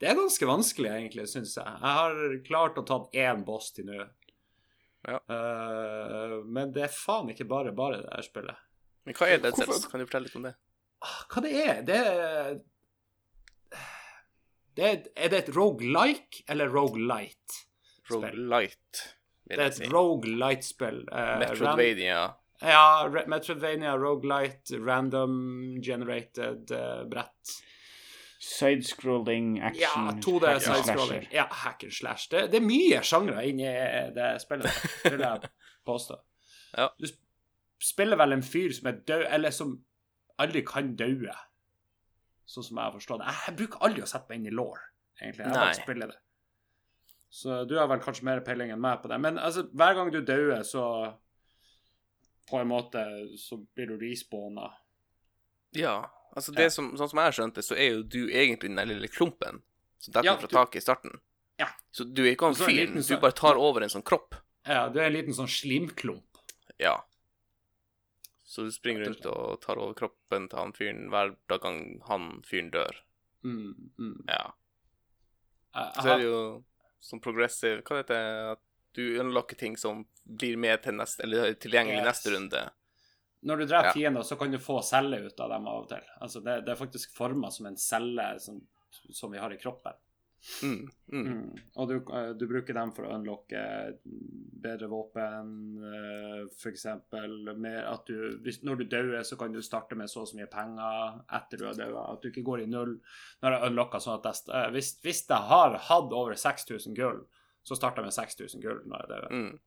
det er ganske vanskelig, egentlig, syns jeg. Jeg har klart å ta én boss til nå. Ja. Uh, men det er faen ikke bare bare, det her spillet. Men hva er Dead Hvorfor- Cells? Kan du fortelle litt om det? Ah, Hva det er det? Er, det er, er det et roguelike eller roguelite? Roguelite, vil Det er et si. roguelite-spill. Uh, Metroidvania. ran- Ja, Metroidvania, roguelite, random generated uh, brett. Sidescrolling, action Ja, 2D hack sidescrolling. slasher. Ja, hack and slash. Det, det er mye sjangre inni det spillet, vil jeg påstå. Ja. Du spiller vel en fyr som er død, eller som aldri kan daue, sånn som jeg har forstått det. Jeg bruker aldri å sette meg inn i law, egentlig. Jeg bare spiller det. Så du har vel kanskje mer peiling enn meg på det. Men altså, hver gang du dauer, så på en måte så blir du respawna. Ja, altså det Ja. som, sånn som jeg har skjønt det, så er jo du egentlig den lille klumpen som detter Ja, fra taket i starten. Ja. Så du er ikke han fyren, du sånn- bare tar over en sånn kropp. Ja, du er en liten sånn slimklump. Ja. Så du springer rundt og tar over kroppen til han fyren hver gang han fyren dør. Mm, mm. Ja. Så er det jo som progressive Hva heter det? At du unlocker ting som blir med til neste Eller tilgjengelig Yes. neste runde. Når du dreper Ja. fiender, så kan du få celler ut av dem av og til. Altså, det, det er faktisk forma som en celle som, som vi har i kroppen. Mm, mm. Mm. Og du, eh, du bruker dem for å unlocke bedre våpen, f.eks. for eksempel at du hvis, Når du dør, så kan du starte med så og så mye penger etter du har dødd. At du ikke går i null. Når jeg unlocker sånn at jeg, eh, hvis, hvis jeg har hatt over 6000 gull, så starter jeg med 6000 gull når jeg dør. Mm.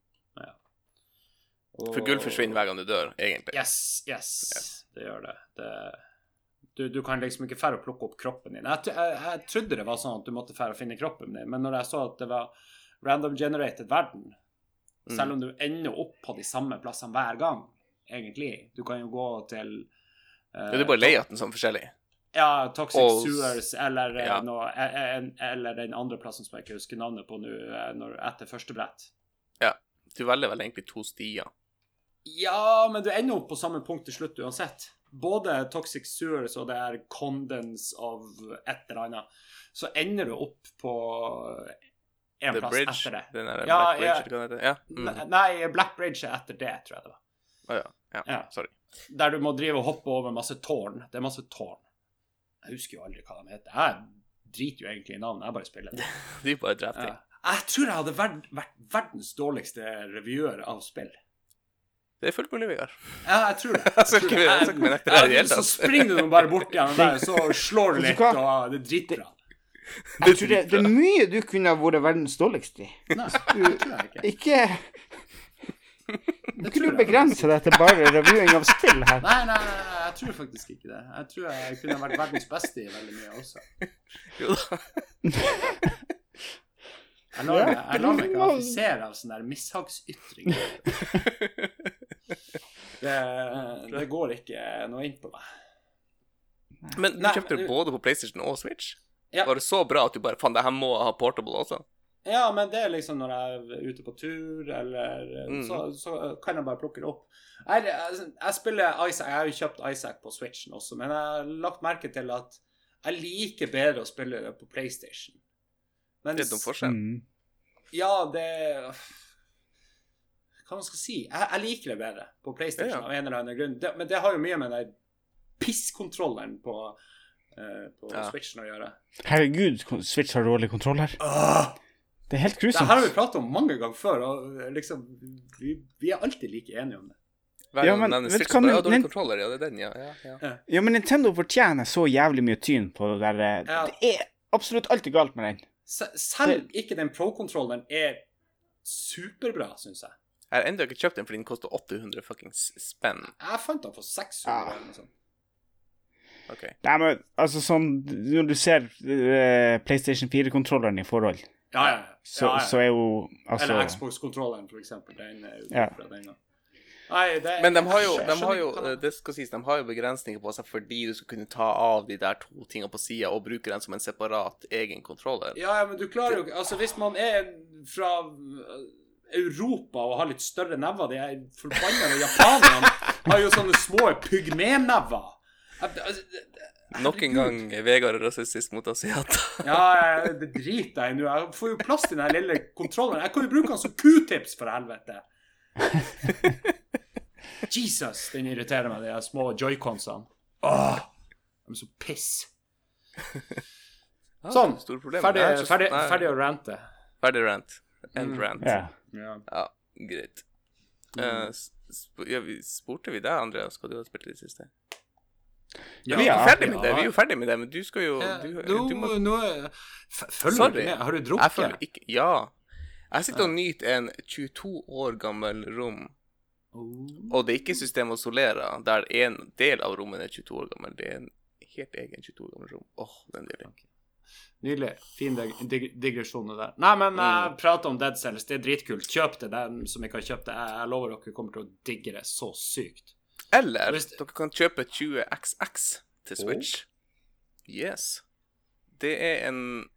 Og- For gull forsvinner hver gang du dør, egentlig. Yes, yes, det gjør det. det du, du kan liksom ikke fære å plukke opp kroppen din. Jeg, jeg, jeg trodde det var sånn at du måtte fære å finne kroppen din, men når jeg så at det var random generated verden, Mm. selv om du ender opp på de samme plassene hver gang, egentlig Du kan jo gå til uh, Ja, du bare leier den sånn forskjellig. Ja, Toxic Og- Sewers eller, Ja. noe, eh, eller den andre plassen som jeg ikke husker navnet på nå, eh, etter første brett. Ja. Du velger vel egentlig to stier. Ja, men du ender opp på samme punkt til slutt uansett. Både Toxic Sewers og det er Condens av et eller annet. Så ender du opp på en The plass Bridge. etter det. Den der Ja, Black Bridge, ja. det. Ja. Mm. Nei, Black Bridge er etter det, tror jeg det var. Å ja. ja. Ja. Sorry. Der du må drive og hoppe over masse tårn. Det er masse tårn. Jeg husker jo aldri hva de heter. Jeg driter jo egentlig i navnet, jeg bare spiller det. De bare dreper ting. Ja. Jeg tror jeg hadde vært, vært verdens dårligste revyør av spill. Det er fullt mulig, Vegard. Ja, jeg tror det. Jeg tror det. jeg jeg, jeg, hele så springer du bare bort igjen der, så slår du litt, og det er dritbra. Det, det er mye du kunne ha vært verdens dårligste i. Nei, det tror jeg ikke. Ikke Du kunne jo begrense deg til bare revying av spill her. Nei, nei, nei, nei, jeg tror faktisk ikke det. Jeg tror jeg kunne vært verdens beste i veldig mye også. Jo da. Jeg lar meg, jeg lar meg ikke affisere av sånne mishagsytringer. Det, det går ikke noe inn på meg. Men du kjøpte det både på PlayStation og Switch? Ja. Var det så bra at du bare Faen, det her må ha portable også? Ja, men det er liksom når jeg er ute på tur, eller Mm. så, så kan jeg bare plukke det opp. Jeg, jeg, jeg spiller Isaac, jeg har jo kjøpt Isaac på Switchen også, men jeg har lagt merke til at jeg liker bedre å spille det på PlayStation. Mens, Det er noen forskjell. Mm. Ja, det Hva man skal si? Jeg, jeg liker det bedre på PlayStation Ja, ja. av en eller annen grunn. Det, men det har jo mye med den pisskontrolleren på, uh, på Ja. Switchen å gjøre. Herregud, Switch har dårlig kontroll her. Det er helt Det her har vi pratet om mange ganger før, og liksom Vi, vi er alltid like enige om det. Hver Ja, men nevner vet bare, ja, dårlig kontroller, ja, det er den, ja. ja, ja. Ja, men Nintendo fortjener så jævlig mye tyn på det der eh, Ja. Det er absolutt alltid galt med den. Se- Selv ikke den pro-kontrolleren er superbra, syns jeg. Jeg har ennå ikke kjøpt den fordi den koster 800 fuckings spenn. Jeg fant den for 600 Ja. eller noe sånt. Okay. Nei, men altså sånn Når du ser uh, PlayStation 4-kontrolleren i forhold, Ja, ja. så, ja, ja. så er jo altså Eller Xbox-kontrolleren, for eksempel. Den er jo Ja. fra den gang. Nei, det, Men de har jo, de har jo de- det skal sies, de har jo begrensninger på seg fordi du skal kunne ta av de der to tingene på sida og bruke den som en separat egen kontroller. Ja, ja, men du klarer jo ikke Altså, hvis man er fra øh, Europa og har litt større never De er forbanna japanerne har jo sånne små pygmenever. Nok en gang er rasistisk mot asiater. Ja, det driter jeg i nå. Jeg får jo plass til den lille kontrolleren. Jeg kan jo bruke den som q-tips, for helvete. Jesus, den irriterer meg, de små joyconsene. Åh, de er så piss. Sånn. Ferdig, er ferdig, ferdig å rante. Ferdig rant. End Mm. rant. Ja. Greit. Uh, sp ja, vi spurte vi deg, Andreas, hva du har spilt i det siste? Ja, vi er jo ja, ferdig med det, vi er jo ferdig med det, men du skal jo du, du, du må, nå Følger Sorry. du med? Har du drukket? Jeg ikke Ja. Jeg sitter og nyter en 22 år gammel rom, Oh. og det er ikke systemet Solera, der en del av rommet er 22 år gammel. Det er en helt egen 22 år gammel rom. Åh, den delen. Nydelig. Fin dig dig digresjon det der. Nei, men jeg prat om Dead Cells. Det er dritkult. Kjøp det, den som ikke har kjøpt det. Jeg, jeg lover dere kommer til å digge det så sykt. Eller Hvis- dere kan kjøpe 20XX til Switch. Yes. Det er en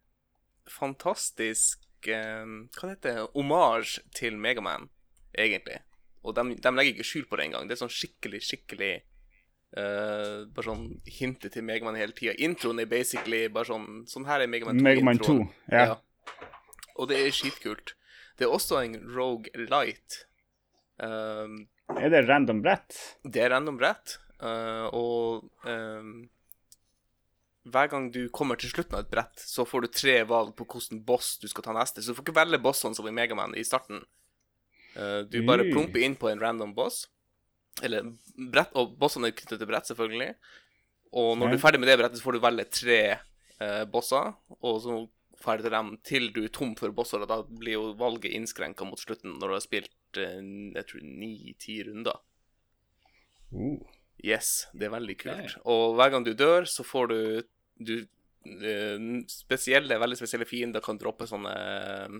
fantastisk eh, Hva heter det? Omasj til Megaman, egentlig. Og de, de legger ikke skjul på det engang. Det er sånn skikkelig, skikkelig eh, Bare sånn hintet til Megaman hele tida. Introen er basically bare sånn Sånn her er Megaman 2. Megaman 2. introen. Ja. Og det er skitkult. Det er også en Rogue Light. Um, Er det random brett? det er random brett, uh, og um, hver gang du kommer til slutten av et brett, så får du tre valg på hvilken boss du skal ta neste. Så du får ikke velge bossene som i Megaman i starten. Uh, du bare Mm. plumper inn på en random boss. Eller brett, og bossene er knyttet til brett, selvfølgelig. Og når du er ferdig med det brettet, så får du velge tre uh, bosser, og så ferdig til dem til du er tom for bosser, og da blir jo valget innskrenka mot slutten når du har spilt eh, jeg tror ni-ti runder. Uh. Yes, det er veldig kult. Okay. Og hver gang du dør, så får du, du eh, spesielle, veldig spesielle fiender kan droppe sånne eh,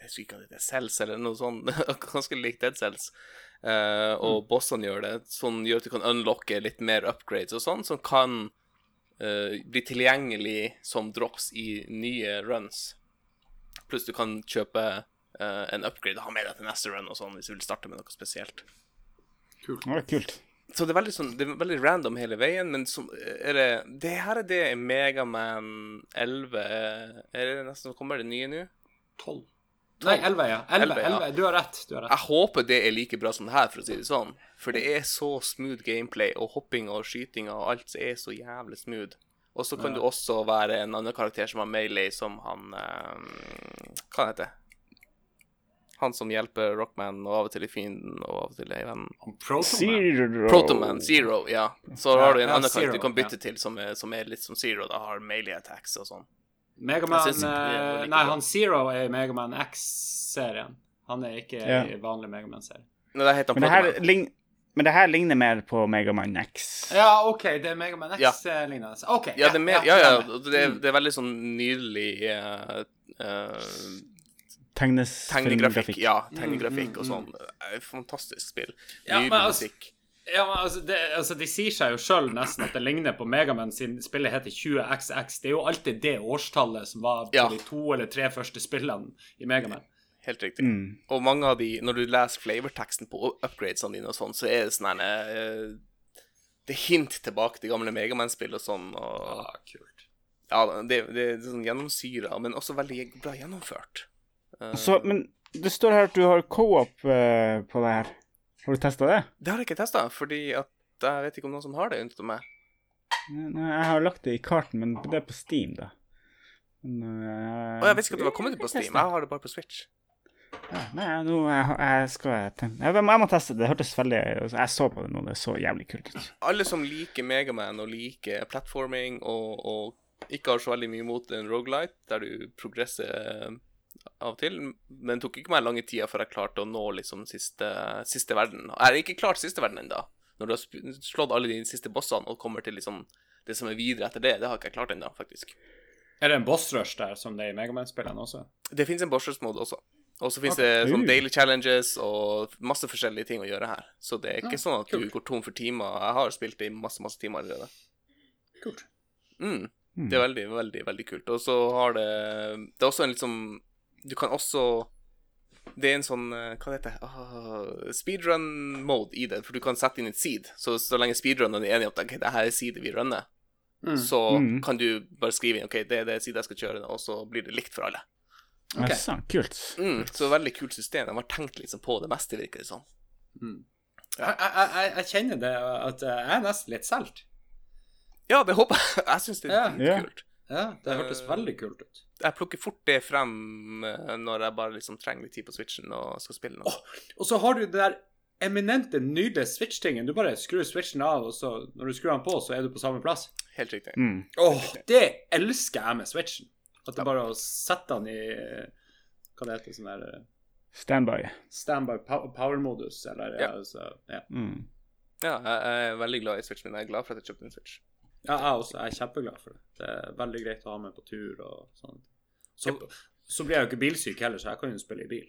Jeg husker ikke om det er, cells eller noe sånt. Ganske likt Dead Cells. Uh, og bossene gjør det. Sånn gjør at du kan unlocke litt mer upgrades og sånn, som kan eh, bli tilgjengelig som drops i nye runs. Pluss du kan kjøpe uh, en upgrade og ha med deg til neste run og sånn, hvis du vil starte med noe spesielt. Kult. Det kult. Så det er veldig sånn Det er veldig random hele veien, men så er det Det her er det Megaman 11 Er det nesten Kommer det nye nå? Tolv. Nei, elleve, ja. Elleve, 11, ja. elleve. Du har rett. Du har rett. Jeg håper det er like bra som det her, for å si det sånn. For det er så smooth gameplay, og hoppinga og skytinga og alt er så jævlig smooth. Og så kan Ja. du også være en annen karakter som har melee, som han um, Hva heter det? Han som hjelper Rockman, og av og til i fienden, og av og til i vennen. Protoman. Zero. Protoman, Zero, ja. Så har du en Ja, annen karakter du kan bytte ja. til, som er, som er litt som Zero. Da har melee attacks og sånn. Megaman var eh, like Nei, han Zero er i Megaman X-serien. Han er ikke Ja. i vanlig Megaman-serie. Men det, her men det her ligner mer på Megaman X. Ja, OK, det er Megaman Ja. X-lignende. OK. Ja, det er, mer, ja, ja, det er, Mm. det er veldig sånn nydelig uh, eh, tegnegrafikk. Ja, Mm, tegnegrafikk mm, og sånn. Eh, Fantastisk spill. Ja, men Nydelig altså- musikk. Ja, men altså, det, altså, De sier seg jo sjøl nesten at det ligner på Megaman sin spillet heter 20XX. Det er jo alltid det årstallet som var på Ja. de to eller tre første spillene i Megaman. Helt riktig. Mm. Og mange av de, når du leser flavorteksten på upgradesene dine og sånn, så er det sånn her eh, Det er hint tilbake til gamle Megaman-spill og sånn. Og, Ah, kult. ja, det, det er sånn gjennomsyra, men også veldig bra gjennomført. Uh, Så, men det står her at du har co-op uh, på det her. Har du testa det? Det har jeg ikke testa, fordi at jeg vet ikke om noen som har det unntatt meg. Nei, jeg har lagt det i karten, men det er på Steam, da. Men, eh, jeg visste ikke at det var kommet på Steam. Jeg har det bare på Switch. Ja, nei, nå jeg, jeg skal jeg, jeg må teste det. Det hørtes veldig Jeg så på det nå, det så jævlig kult ut. Alle som liker Megaman og liker platforming og, og ikke har så veldig mye imot en rogelight, der du progresser av og til, men det tok ikke meg lange tida før jeg klarte å nå liksom siste, siste verden. Jeg har ikke klart siste verden ennå. Når du har slått alle de siste bossene og kommer til liksom det som er videre etter det, det har ikke jeg klart ennå, faktisk. Er det en boss rush der, som det er i Megaman-spillene også? Det fins en bossers-mode også. Og så fins okay. det sånn daily challenges og masse forskjellige ting å gjøre her. Så det er ikke Ja, sånn at du går tom for timer. Jeg har spilt det i masse, masse timer allerede. Kult. Mm. Mm. Det er veldig, veldig, veldig kult. Og så har det Det er også en liksom Du kan også Det er en sånn eh, Hva heter det? Uh, Speedrun-mode i det, for du kan sette inn et seed. Så så lenge speedrunneren er enige om at okay, det her er seedet vi runner, Mm. så Mm. kan du bare skrive inn OK, det er det seedet jeg skal kjøre, og så blir det likt for alle. Ok. Jaså, kult. Mm, så veldig kult system. De har tenkt liksom på det meste, virker det som. Mm. Jeg, jeg, jeg, jeg kjenner det at jeg er nesten litt solgt. Ja, det håper jeg. Jeg syns det er Ja. dritkult. Ja, det hørtes Eh, veldig kult ut. Jeg plukker fort det frem eh, når jeg bare liksom trenger litt tid på switchen og skal spille noe. Oh, Og så har du det der eminente, nydelige switch-tingen. Du bare skrur switchen av, og så når du skrur den på, så er du på samme plass. Helt riktig. Mm. Oh, det elsker jeg med switchen. At det bare er å sette den i Hva det heter sånn der eh, Standby. standby power-modus, eller ja, Ja. altså, ja. Mm. Ja, jeg er veldig glad i switchen min. Jeg er glad for at jeg kjøpte en switch. Ja, jeg også. Jeg er kjempeglad for det. Det er veldig greit å ha med på tur og sånn. Så, så blir jeg jo ikke bilsyk heller, så jeg kan jo spille i bil.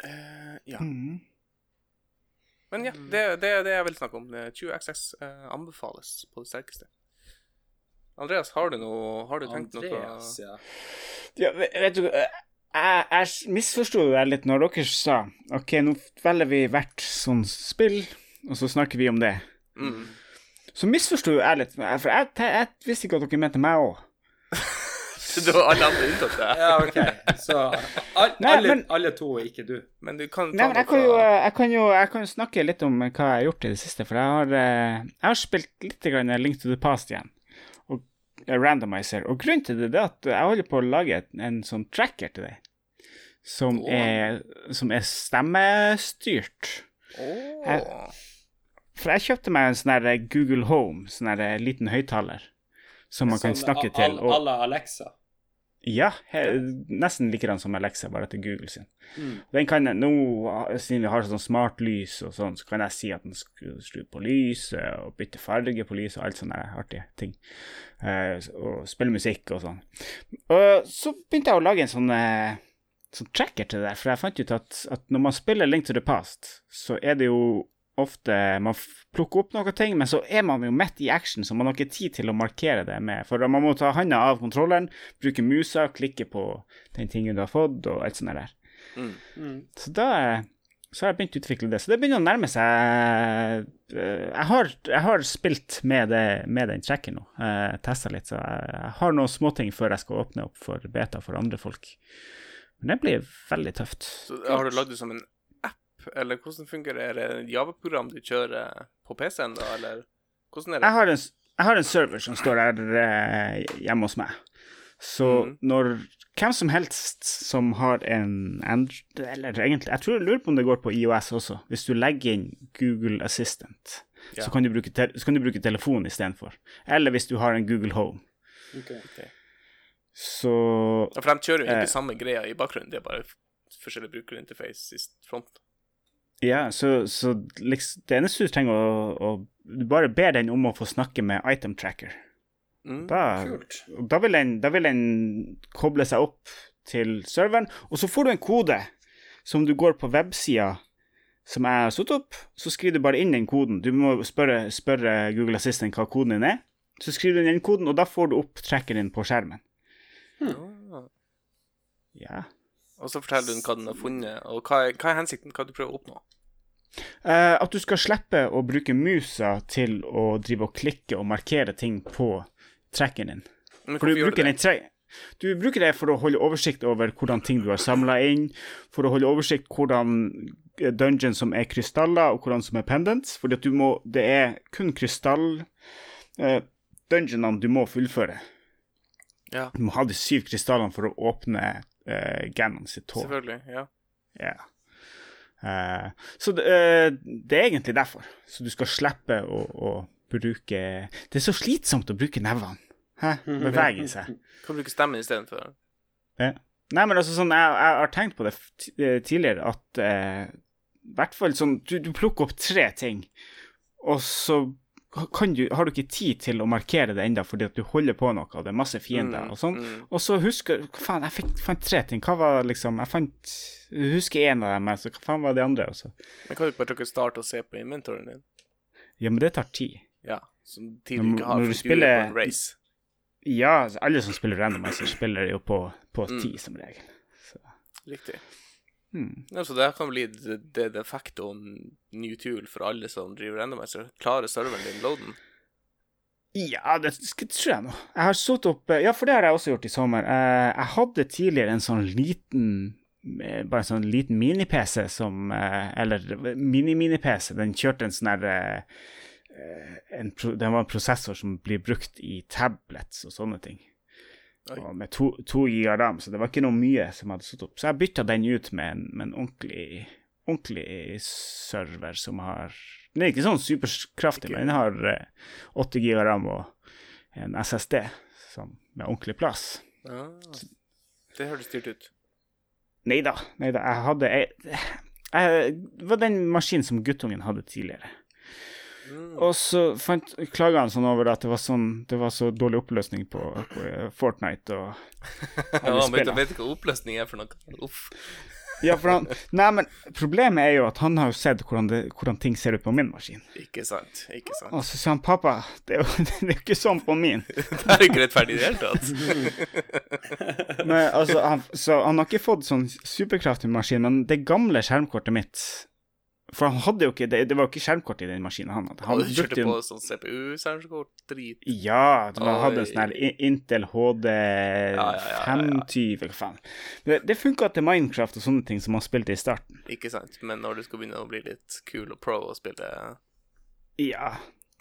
Uh, ja. Mm. Men ja, det, det er det jeg vil snakke om. Det 20XX eh, anbefales på det sterkeste. Andreas, har du noe Har du tenkt Andreas, noe ja. Ja, vet vet du eh, Jeg, jeg misforsto det litt når dere sa OK, nå velger vi hvert sånn spill, og så snakker vi om det. mm. Så misforsto jeg litt, for jeg, jeg, visste ikke at dere mente meg òg. Det var alle andre unntatt det. Ja, OK. Så all, Nei, alle, men- alle to, ikke du. Men du kan ta Nei, men jeg kan, jo, jeg, kan jo, jeg kan jo snakke litt om hva jeg har gjort i det siste. For jeg har, eh, jeg har spilt litt grann Link to the Past igjen. Og randomizer. Og grunnen til det er at jeg holder på å lage en sånn tracker til deg. Som, oh. er, som er stemmestyrt. Åh. For jeg kjøpte meg en sånn der Google Home, sånn der liten høyttaler. Som man kan Sånn snakke til. a- Og, la Alexa. ja, he, nesten likedan som Alexa, bare til Google sin. Mm. Den kan nå, siden vi har sånn smartlys og sånn, så kan jeg si at den skal skru på lyset og bytte farge på lyset og alt sånne artige ting. Eh, og spille musikk og sånn. Og så begynte jeg å lage en sånn, eh, sånn tracker til det der, for jeg fant ut at, at når man spiller Link to the Past, så er det jo ofte man plukker opp noen ting, men så er man jo midt i action, så man har ikke tid til å markere det med. For man må ta handa av kontrolleren, bruke musa, klikke på den tingen du har fått, og alt sånt der. Mm. Mm. Så da så har jeg begynt å utvikle det. Så det begynner å nærme seg eh, Jeg har, jeg har spilt med, det, med den tracken nå, uh, testa litt, så jeg, jeg har noen småting før jeg skal åpne opp for beta for andre folk. Men det blir veldig tøft. Så har du lagd det som en app, eller hvordan fungerer det? Er det et Java-program du kjører på PC-en, da, eller hvordan er det? Jeg har en, jeg har en server som står der eh, hjemme hos meg. Så mm. når hvem som helst som har en Android Eller egentlig, jeg tror jeg lurer på om det går på IOS også. Hvis du legger inn Google Assistant, Ja. så, kan du bruke te så kan du bruke telefon istedenfor. Eller hvis du har en Google Home. Ok. Så Ja, for de kjører jo Eh. ikke samme greia i bakgrunnen, det er bare forskjellig brukerinterface i front. Ja, så, så liksom, det eneste du trenger å, å Du bare ber den om å få snakke med Item Tracker. Mm. Da, Kult. da, vil den, da vil den koble seg opp til serveren, og så får du en kode som du går på websida som jeg har satt opp, så skriver du bare inn den koden. Du må spørre, spørre Google Assistant hva koden din er. Så skriver du inn den koden, og da får du opp trackeren din på skjermen. Hmm. Ja. Og så forteller du hva den har funnet, og hva er, hva er hensikten, hva du prøver å oppnå. Eh, at du skal slippe å bruke musa til å drive og klikke og markere ting på tracken din. For du bruker, det? den du bruker det for å holde oversikt over hvordan ting du har samla inn, for å holde oversikt hvordan eh, dungeon som er krystaller, og hvordan som er pendants. Fordi at du må Det er kun krystall eh, dungeonene du må fullføre. Ja, Du må ha de syv krystallene for å åpne eh, Ganon sitt tårn. selvfølgelig. Ja. Yeah. Uh, så det, eh, det er egentlig derfor. Så du skal slippe å, å bruke Det er så slitsomt å bruke nevene. Hæ? Bevege seg. Kan bruke stemmen istedenfor. Ja. Nei, men altså sånn, jeg, jeg har tenkt på det eh, tidligere, at i hvert fall sånn du, du plukker opp tre ting, og så du, har du ikke tid til å markere det enda fordi at du holder på noe, og det er masse fiender Mm, og sånn. mm. Og så husker faen, jeg fikk, fant tre ting. Hva var liksom Jeg fant Jeg husker én av dem, så hva faen var de andre? Også? Men kan du bare trykke start og se på inventoryen din? Ja, men det tar tid. Ja, som tid du ikke har, når du er spiller- på en race. Ja, altså, alle som spiller randomizer, spiller jo på, på Mm. ti, som regel. Så, Riktig. Hmm. Ja, så det kan bli det, de facto ny tool for alle som driver randomizer. Klarer serveren din loaden? Ja, det tror jeg nå. Jeg har satt opp Ja, for det har jeg også gjort i sommer. Eh, jeg hadde tidligere en sånn liten eh, Bare en sånn liten mini-PC som eh, Eller mini-mini-PC. Den kjørte en sånn her eh, eh, en pro, Den var en prosessor som blir brukt i tablets og sånne ting. Med to, to giga ram, så det var ikke noe mye som hadde stått opp. Så jeg bytta den ut med en, med en ordentlig, ordentlig server som har Den er ikke sånn superkraftig, men den har eh, giga ram og en SSD som, med ordentlig plass. Ja, det høres styrt ut. Nei da. Jeg hadde jeg, jeg, Det var den maskinen som guttungen hadde tidligere. Mm. Og så fant, klaga han sånn over at det var, sånn, det var så dårlig oppløsning på, på eh, Fortnite og Ja, han vet, vet ikke hva oppløsning er for noe. Uff. Ja, for han Nei, men problemet er jo at han har jo sett hvordan, det, hvordan ting ser ut på min maskin. Ikke sant. Ikke sant. Og så sa han pappa, det er jo det er ikke sånn på min. Det er ikke rettferdig i det hele tatt. Men, altså, han, så han har ikke fått sånn superkraftig maskin, men det gamle skjermkortet mitt For han hadde jo ikke Det, det var jo ikke skjermkort i den maskinen han hadde. Han Han kjørte jo på sånn CPU-skjermkort? drit. Ja, han hadde en sånn her Intel HD ja, ja, ja. 520, hva faen. Det, det funka til Minecraft og sånne ting som han spilte i starten. Ikke sant. Men når du skal begynne å bli litt cool og pro og spille Ja.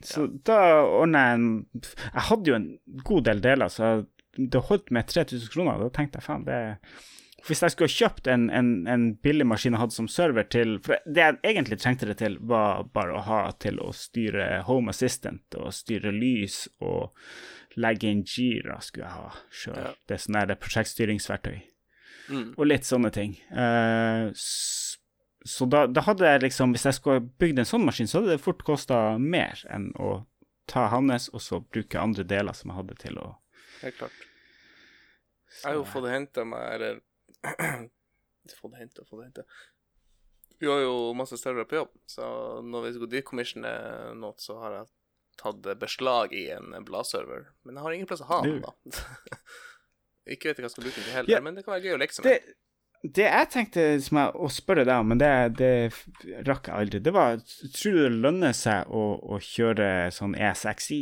Så da ordna jeg en Jeg hadde jo en god del deler, så det holdt med 3000 kroner. Da tenkte jeg faen, det Hvis jeg skulle kjøpt en, en, en billig maskin jeg hadde som server til For det jeg egentlig trengte det til, var bare å ha til å styre Home Assistant og styre lys og legge inn Jira, skulle jeg ha sjøl. Ja. Det er sånn der prosjektstyringsverktøy Mm. og litt sånne ting. Uh, så da, da hadde jeg liksom, hvis jeg skulle bygd en sånn maskin, så hadde det fort kosta mer enn å ta hans og så bruke andre deler som jeg hadde til å Helt klart. Jeg har jo fått henta meg, eller Fått henta, det henta Vi har jo masse større på jobb, så når vi skal decommissione noe, så har jeg tatt beslag i en bladserver. Men jeg har ingen plass å ha den, da. Ikke vet jeg hva jeg skal bruke den til heller, Ja, men det kan være gøy å leke seg det, det jeg tenkte som jeg, å spørre deg om, men det, det rakk jeg aldri, det var Tror du det lønner seg å, å kjøre sånn ESXi,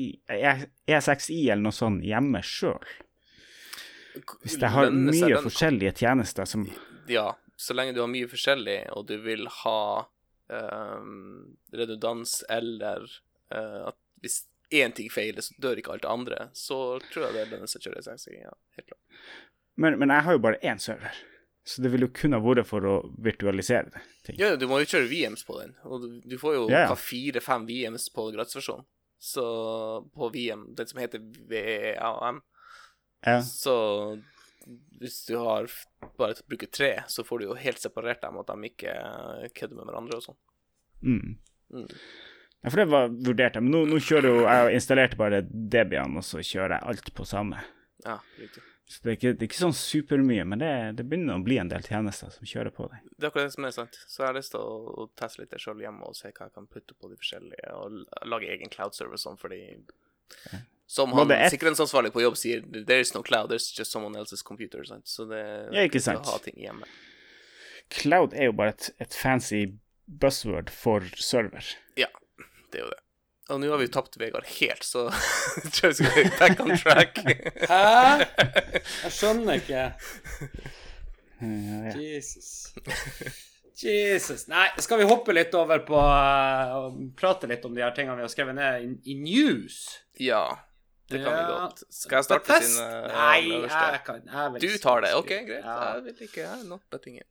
ESXi eller noe sånt hjemme sjøl? Hvis jeg har mye den- forskjellige tjenester som Ja, så lenge du har mye forskjellig, og du vil ha um, redundans eller uh, at hvis én ting feiler, så dør ikke alt det andre, så tror jeg det lønner seg å kjøre sexy. Ja, helt klart. men, men jeg har jo bare én server, så det ville jo kun ha vært for å virtualisere det. Ting. Ja, du må jo kjøre VMs på den, og du, du får jo Ja, ja. fire-fem VMs på gratisversjonen. Så på VM, den som heter VAM, Ja. så hvis du har bare til å bruke tre, så får du jo helt separert dem, at de ikke kødder med hverandre og sånn. Mm. Mm. Ja, for det var vurdert, men nå, nå kjører jo jeg installerte bare Debian, og så kjører jeg alt på samme. Ja, riktig. Så det er ikke, det er ikke sånn supermye, men det, det begynner å bli en del tjenester som kjører på deg. Det er akkurat det som er sant. Så jeg har lyst til å, å teste litt det sjøl hjemme og se hva jeg kan putte på de forskjellige, og lage egen cloud service sånn, fordi Som han sikkerhetsansvarlig på jobb sier, there is no cloud, there's just someone else's computer. Sant? Så det Ja, ikke sant. å ha ting hjemme. Cloud er jo bare et, et fancy buzzword for server. Ja, det er jo det. Og nå har vi tapt Vegard helt, så jeg tror vi skal være back on track. Hæ? Jeg skjønner ikke. Jesus. Jesus. Nei, skal vi hoppe litt over på eh, og prate litt om de her tingene vi har skrevet ned i, i news? Ja, det kan vi godt. Skal jeg starte Bethesda- sin uh, Nei, jeg kan jeg vil Du tar det, OK, greit. Ja. Jeg vil ikke, er not betting it.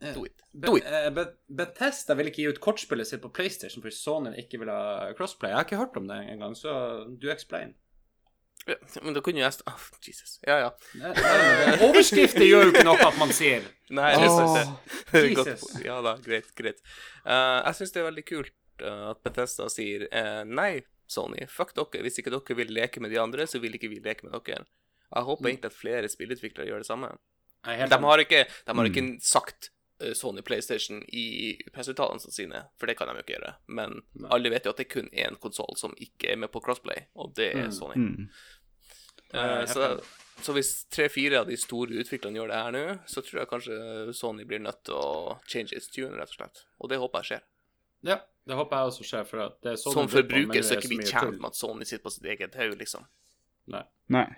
Do it. Do it. Be Be Bethesda vil ikke gi ut kortspillet sitt på PlayStation fordi Sony ikke vil ha crossplay. Jeg har ikke hørt om det engang, så du explain. Ja, men da kunne jo jeg st- oh, Jesus. Ja, ja. Nei, nei, Overskrifter gjør jo ikke noe at man sier. Nei, det det. Jesus. Ja da, greit, greit. Uh, jeg syns det er veldig kult uh, at Bethesda sier uh, nei, Sony, fuck dere. Hvis ikke dere vil leke med de andre, så vil ikke vi leke med dere. Jeg håper egentlig at flere spillutviklere gjør det samme. De har ikke, de har Mm. ikke sagt eh, Sony PlayStation i presseuttalelsene sine, for det kan de jo ikke gjøre. Men Nei. alle vet jo at det er kun én konsoll som ikke er med på crossplay, og det er Mm. Sony. Mm. Uh, så, så hvis tre-fire av de store utviklerne gjør det her nå, så tror jeg kanskje Sony blir nødt til å change its tune, rett og slett. Og det håper jeg skjer. Ja, det håper jeg også skjer, for at det er Som men forbruker så er ikke vi tjent med at Sony sitter på sitt eget haug, liksom. Nei. Nei.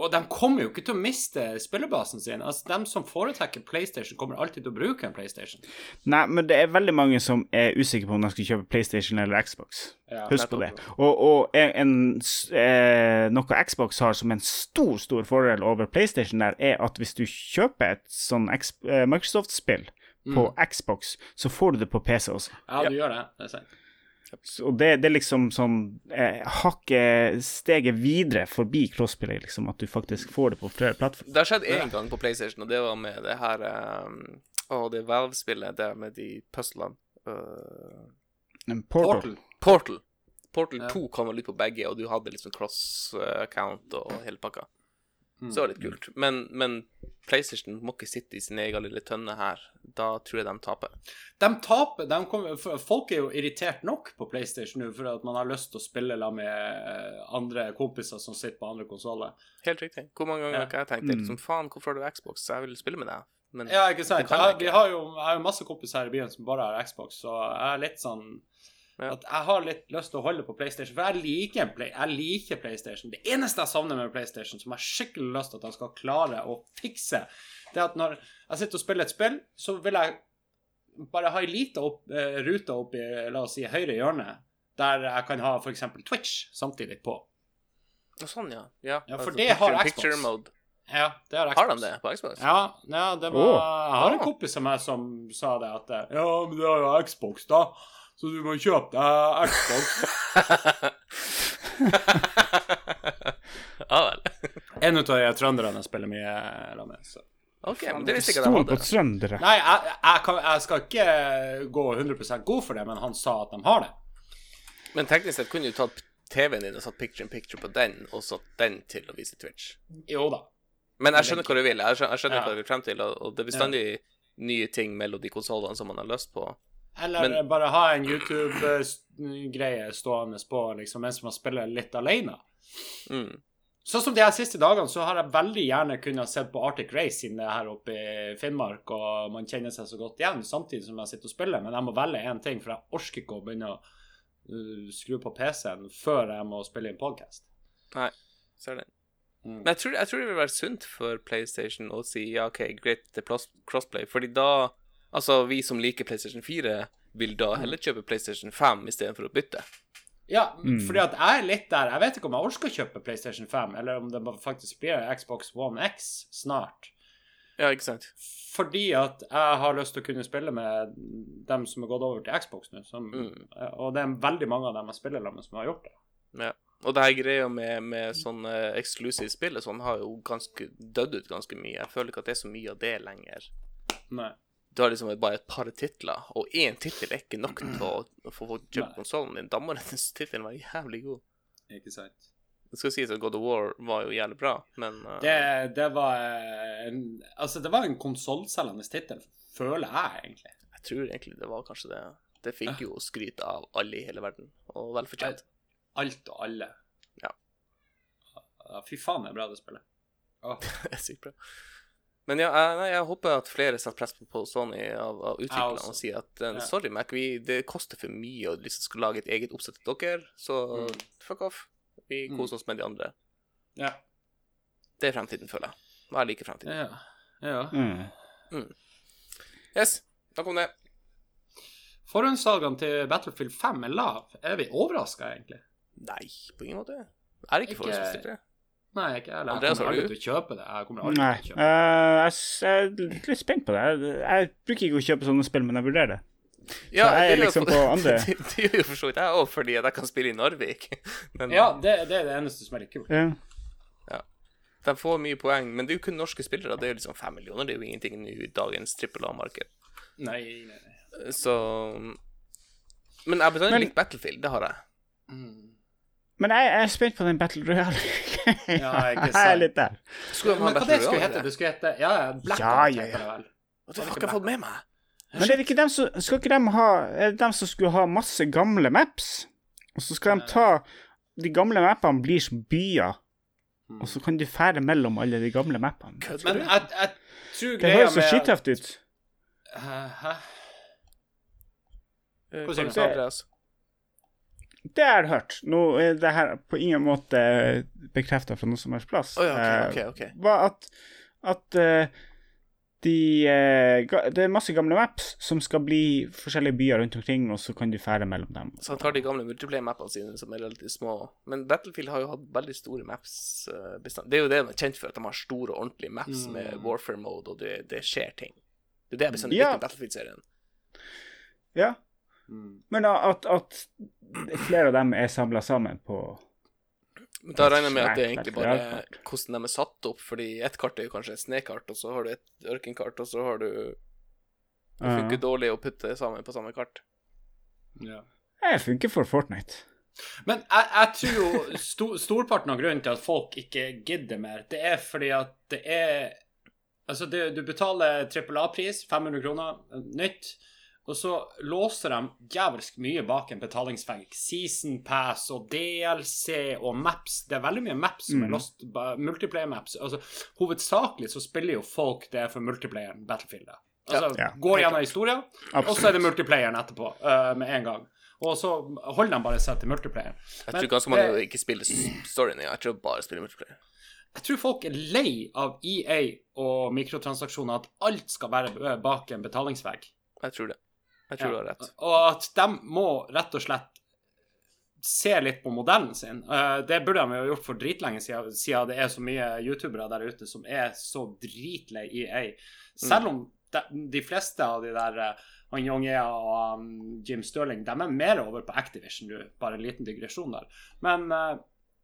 Og de kommer jo ikke til å miste spillebasen sin. Altså, De som foretrekker PlayStation, kommer alltid til å bruke en PlayStation. Nei, men det er veldig mange som er usikre på om de skal kjøpe PlayStation eller Xbox. Ja, Husk på det. Og, og en, en, eh, noe Xbox har som en stor, stor fordel over PlayStation der, er at hvis du kjøper et sånn eh, Microsoft-spill på Xbox, så får du det på PC også. Ja, du gjør det. Det er sant. Og det, det er liksom sånn eh, hakket steget videre forbi crossplay, liksom, at du faktisk får det på flere plattformer. Det har skjedd én gang på PlayStation, og det var med det her um, Å, det Valve-spillet der med de puzzlene. Uh, En Portal. Portal. Portal. Portal Ja. 2 kom vel ut på begge, og du hadde liksom cross-account og hele pakka. Mm. Så det var litt kult. Men, men PlayStation må ikke sitte i sin egen lille tønne her. Da tror jeg de taper. De taper de kommer, Folk er jo irritert nok på PlayStation nå for at man har lyst til å spille la med eh, andre kompiser som sitter på andre konsoller. Helt riktig. Hvor mange ganger Ja. har jeg tenkt det? Liksom, faen, hvorfor har du Xbox? Jeg vil spille med deg. Men Ja, ikke sant? Jeg Jeg, ikke. har jo, jeg har jo masse kompiser her i byen som bare har Xbox, så jeg er litt sånn Ja. At jeg har litt lyst til å holde på PlayStation, for jeg liker, Play, jeg liker PlayStation. Det eneste jeg savner med PlayStation, som jeg har skikkelig lyst til at jeg skal klare å fikse, det er at når jeg sitter og spiller et spill, så vil jeg bare ha ei lita opp, uh, rute opp i la oss si, høyre hjørne, der jeg kan ha f.eks. Twitch samtidig på. Sånn, ja. Ja, Ja, for altså, det har Xbox. Mode. Ja, det har Xbox. Har de det på Xbox? Ja, ja det var oh. Jeg har en kompis av meg som sa det at Ja, men det er jo Xbox, da. Så du må kjøpe deg Xbox. ja vel. En av de trønderne spiller mye sammen med. Så. OK, men det visste ikke Stol på trøndere. Nei, jeg, jeg, kan, jeg skal ikke gå 100% god for det, men han sa at de har det. Men teknisk sett kunne du tatt TV-en din og satt picture in picture på den, og satt den til å vise Twitch. Jo da. Men jeg skjønner hva du vil. Jeg skjønner, jeg skjønner Ja. hva du vil frem til, og det er bestandig nye ting mellom de konsollene som man har lyst på. Eller Men- bare ha en YouTube-greie stående på liksom, mens man spiller litt alene. Mm. Sånn som de her siste dagene, så har jeg veldig gjerne kunnet sett på Arctic Race siden det er her oppe i Finnmark, og man kjenner seg så godt igjen samtidig som jeg sitter og spiller, men jeg må velge én ting, for jeg orker ikke å begynne å uh, skru på PC-en før jeg må spille inn podkast. Nei, ser den. Mm. Men jeg tror, jeg tror det vil være sunt for PlayStation å si ja, OK, greit, det er crossplay, fordi da Altså, vi som liker PlayStation 4, vil da heller kjøpe PlayStation 5 istedenfor å bytte. Ja, Mm. fordi at jeg er litt der Jeg vet ikke om jeg orker å kjøpe PlayStation 5, eller om det faktisk blir Xbox One X snart. Ja, ikke sant? Fordi at jeg har lyst til å kunne spille med dem som har gått over til Xbox nå. Som, Mm. Og det er veldig mange av dem jeg spiller sammen med, som har gjort det. Ja. Og det her greia med, med sånne eksklusive spill sånn har jo ganske dødd ut ganske mye. Jeg føler ikke at det er så mye av det lenger. Nei. Du har liksom bare et par titler, og én tittel er ikke nok til å, få folk kjøpe konsollen din. Da må den tittelen være jævlig god. Ikke sant. Det skal sies at God of War var jo jævlig bra, men uh, Det, det var en Altså, det var en konsollselgende tittel, føler jeg egentlig. jeg tror egentlig det var kanskje det. Det fikk jo skryt av alle i hele verden, og vel fortjent. Alt og alle. Ja. Ja, Fy faen, det er bra det spillet. Oh. Det er sykt bra. Men ja, jeg, nei, jeg håper at flere setter press på, på Sony av, av utviklerne og sier at uh, Ja. sorry, Mac, vi, det koster for mye å liksom skal lage et eget oppsett til dere, så Mm. fuck off. Vi Mm. koser oss med de andre. Ja. Det er fremtiden, føler jeg. Jeg liker fremtiden. Ja. ja. Mm. Yes, takk om det. Forhåndssalgene til Battlefield 5 er lav. Er vi overraska, egentlig? Nei, på ingen måte. Er det ikke Ikke- forhåndsstilt. Nei, ikke jeg heller. Jeg kommer aldri til å kjøpe det. Jeg kommer aldri Nei. til å kjøpe det. Uh, jeg, jeg er litt spent på det. Jeg, jeg bruker ikke å kjøpe sånne spill, men jeg vurderer det. Ja, Så jeg er liksom på andre. det, gjør jo for så vidt jeg òg, fordi jeg kan spille i Narvik. Men Ja, det, det er det eneste som er litt kult. Ja. de får mye poeng. Men det er jo kun norske spillere. Det er jo liksom fem millioner. Det er jo ingenting nå i dagens trippel A-marked. Nei, nei, nei. Så Men jeg betaler Men- litt Battlefield. Det har jeg. Mm. Men jeg, jeg er spent på den Battle Royale. Ja, jeg er litt der. Skulle Men hva det skulle hete? Det skulle hete Ja, ja, Ja, ja, heter ja. det det har ikke jeg fått med meg. Men er det ikke dem som Skal ikke dem ha Er det dem som skulle ha masse gamle maps? Og så skal de ta De gamle mappene blir som byer, Mm. og så kan du fære mellom alle de gamle mappene. Men jeg, jeg tror Det greia høres så med skittøft ut. Hæ? Eh, Hva sier du? Andreas? Det har jeg hørt. Nå er det her på ingen måte bekrefta fra noen som helst plass. Oh, ja, okay, ok, ok, ok. Var at at eh, de eh, Det er masse gamle maps som skal bli forskjellige byer rundt omkring, og så kan du fære mellom dem. Så han tar de gamle multiplayer-mappene sine, som er relativt små. Men Battlefield har jo hatt veldig store maps. eh, bestand. Det er jo det de er kjent for, at de har store, ordentlige maps Mm. med warfare-mode, og det, det skjer ting. Det er det jeg bestandig Ja. liker med Battlefield-serien. Ja, Mm. men at, at flere av dem er samla sammen på Da regner jeg med at det er egentlig bare hvordan de er satt opp, fordi ett kart er jo kanskje et snekart, og så har du et ørkenkart, og så har du Det funker Ja. dårlig å putte sammen på samme kart. Ja. Det funker for Fortnite. Men jeg, jeg tror jo sto, storparten av grunnen til at folk ikke gidder mer, det er fordi at det er Altså, det, du betaler trippel A-pris, 500 kroner, nytt, og så låser de jævlig mye bak en betalingsfeng. Season Pass og DLC og maps. Det er veldig mye maps som er Mm. lost, multiplayer-maps. Altså, hovedsakelig så spiller jo folk det for multiplayeren Battlefield. da. Altså, Ja. går gjennom historien, og så er det Absolutt. multiplayeren etterpå, uh, med en gang. Og så holder de bare seg til multiplayeren. Jeg Men tror ganske mange det- ikke spiller storyen. Jeg tror bare spiller multiplayer. Jeg tror folk er lei av EA og mikrotransaksjoner, at alt skal være bak en betalingsvegg. Jeg tror det. Jeg tror du har rett. Og at de må rett og slett se litt på modellen sin. Uh, det burde de jo gjort for dritlenge siden, siden det er så mye youtubere der ute som er så dritlei EA. Selv om de, de fleste av de der han Young Ea og um, Jim Sterling de er mer over på Activision nå. Bare en liten digresjon der. Men uh,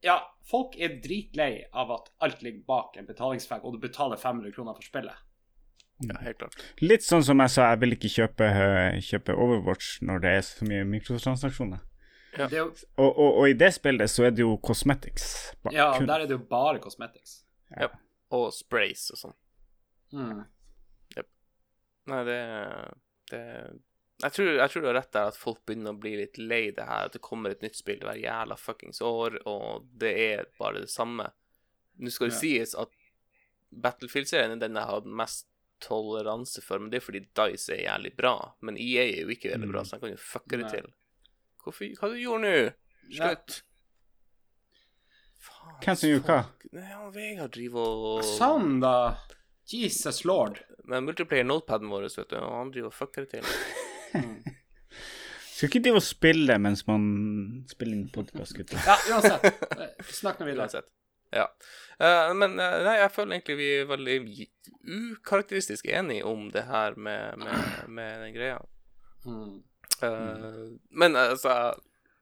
ja, folk er dritlei av at alt ligger bak en betalingsfag og du betaler 500 kroner for spillet. Ja, helt klart. Litt sånn som jeg sa, jeg vil ikke kjøpe, uh, kjøpe Overwatch når det er så mye mikrotransaksjoner. Ja. Jo, Og, og, og i det spillet så er det jo cosmetics. ba- ja, kun. der er det jo bare cosmetics. Og sprays og sånn. Mm. Nei, det, det jeg, tror, jeg tror du har rett der at folk begynner å bli litt lei det her. At det kommer et nytt spill hver jævla fuckings år, og det er bare det samme. Nå skal det Ja. sies at Battlefield-serien er den jeg har hatt mest toleranse for, men det er fordi Dice er jævlig bra. Men EA er jo ikke veldig bra, Mm. så de kan jo fucke det til. Hvorfor, hva du gjorde nå? Slutt. Faen, Hvem som gjorde hva? Nei, han Vegard driver og Sånn, da. Jesus lord. Men multiplayer notepaden vår, vet du, og han driver og fucker det til. Skal ikke drive og spille mens man spiller inn podkast, gutter. Ja, uansett. Snakk nå videre. Uansett. Ja. Uh, men uh, nei, jeg føler egentlig vi er veldig ukarakteristisk enige om det her med, med, med den greia. Mm. Eh, Men altså,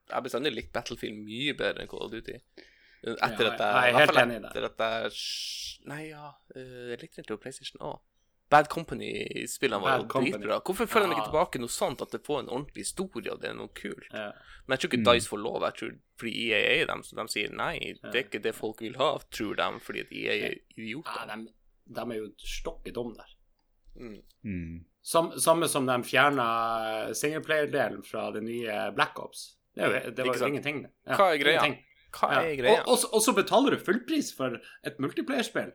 jeg har bestandig likt Battlefield mye bedre enn Call of Duty. Etter Ja, at jeg, jeg er helt enig i det. At jeg Nei, ja Jeg likte egentlig PlayStation òg. Bad Company-spillene var Bad jo Company. dritbra. Hvorfor følger de ikke tilbake noe sånt, at det får en ordentlig historie, og det er noe kult? Ja. Men jeg tror ikke Mm. Dice får lov, jeg tror, fordi EA er dem, så de sier nei, det er ikke det folk vil ha, tror de, fordi at EA er Ja, idioter. de, de er jo stokket om der. Mm. Mm. Sam, samme som de fjerna singleplayer-delen fra det nye Black Ops. Det, er jo, det var jo ingenting. det. Ja, Hva er greia? ingenting. Hva er greia? Og, og, så- og så betaler du fullpris for et multiplayer-spill.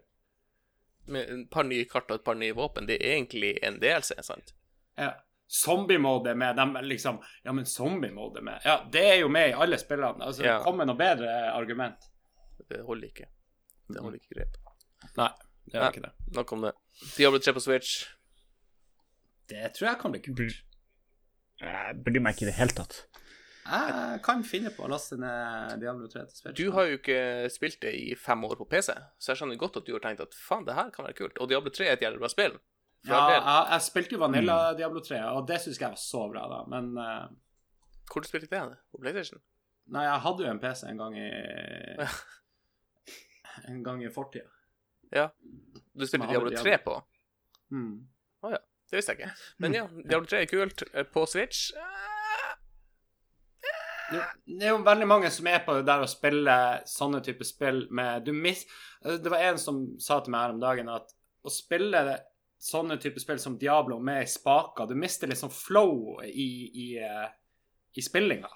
Med et par nye kart og et par nye våpen, det er egentlig en DLC, sant? Ja. Zombie-mode med. De er liksom Ja, men zombie-mode med. Ja, det er jo med i alle spillene. Altså, Ja. Kom med noe bedre argument. Det holder ikke. Det holder ikke grep. Nei, det gjør ikke det. Nok om det. Diablo 3 på Switch. Det tror jeg kan bli kult. Jeg bryr meg ikke i det hele tatt. Jeg kan finne på å laste ned Diablo 3 til Switch. Du har jo ikke spilt det i fem år på PC, så jeg skjønner godt at du har tenkt at faen, det her kan være kult. Og Diablo 3 er et jævlig bra spill. Ja, jeg, jeg spilte jo Vanilla Mm. Diablo 3, og det syns jeg var så bra, da. Men uh... Hvor du spilte det? På PlayStation? Nei, jeg hadde jo en PC en gang i En gang i fortida. Ja. Du spilte Diablo 3 Diablo Diablo. 3 på? ja. Det visste jeg ikke. Men ja, Diablo 3 er kult. Eh, På Switch eh, Det det er jo veldig mange som er på det der å spille sånne typer spill med du mis, Det var en som sa til meg her om dagen at å spille sånne typer spill som Diablo med spaker Du mister sånn flow i, i, eh, i spillinga.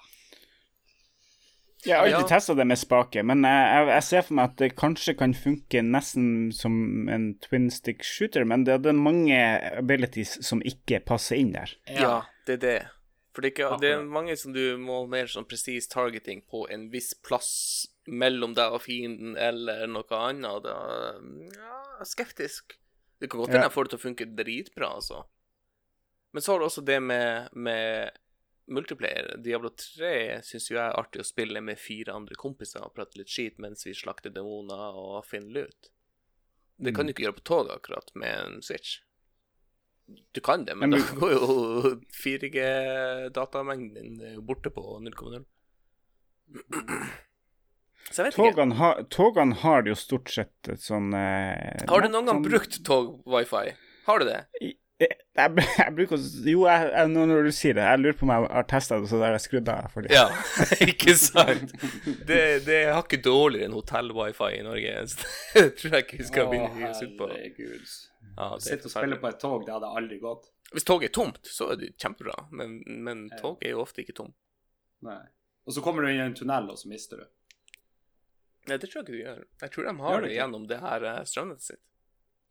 Jeg har alltid Ja. testa det med spake, men jeg, jeg, ser for meg at det kanskje kan funke nesten som en twin stick shooter, men det, det er mange abilities som ikke passer inn der. Ja, det er det. For det ikke, det er mange som du må mer sånn presis targeting på en viss plass mellom deg og fienden eller noe annet. Da, ja, skeptisk. Det kan godt hende Ja. jeg får det til å funke dritbra, altså. Men så har du også det med, med multiplayer. Diablo 3 syns jo jeg er artig å spille med fire andre kompiser og prate litt skit mens vi slakter demoner og finner lut. Det kan du ikke gjøre på toget akkurat med en Switch. Du kan det, men, Men da går jo 4G-datamengden din er borte på 0,0. Så jeg vet ikke. Togene, har- togene har jo stort sett et sånn eh, Har du noen gang brukt tog-wifi? Har du det? Jeg, jeg, jeg bruker Jo, jeg, jeg, nå når du sier det, jeg lurer på om jeg har testa det, så der jeg skrudd av. Fordi. Ja, ikke sant? Det, det er ikke dårligere enn hotell-wifi i Norge. Så det tror jeg ikke vi skal begynne å gi oss ut på. herregud. Ja, det er Sitte og spille på et tog, det hadde aldri gått. Hvis toget er tomt, så er det kjempebra, men, men toget er jo ofte ikke tomt. Nei. Og så kommer du inn i en tunnel, og så mister du. Nei, det tror jeg ikke du gjør. Jeg tror de Gjør har det det gjennom det her eh, strømnettet sitt.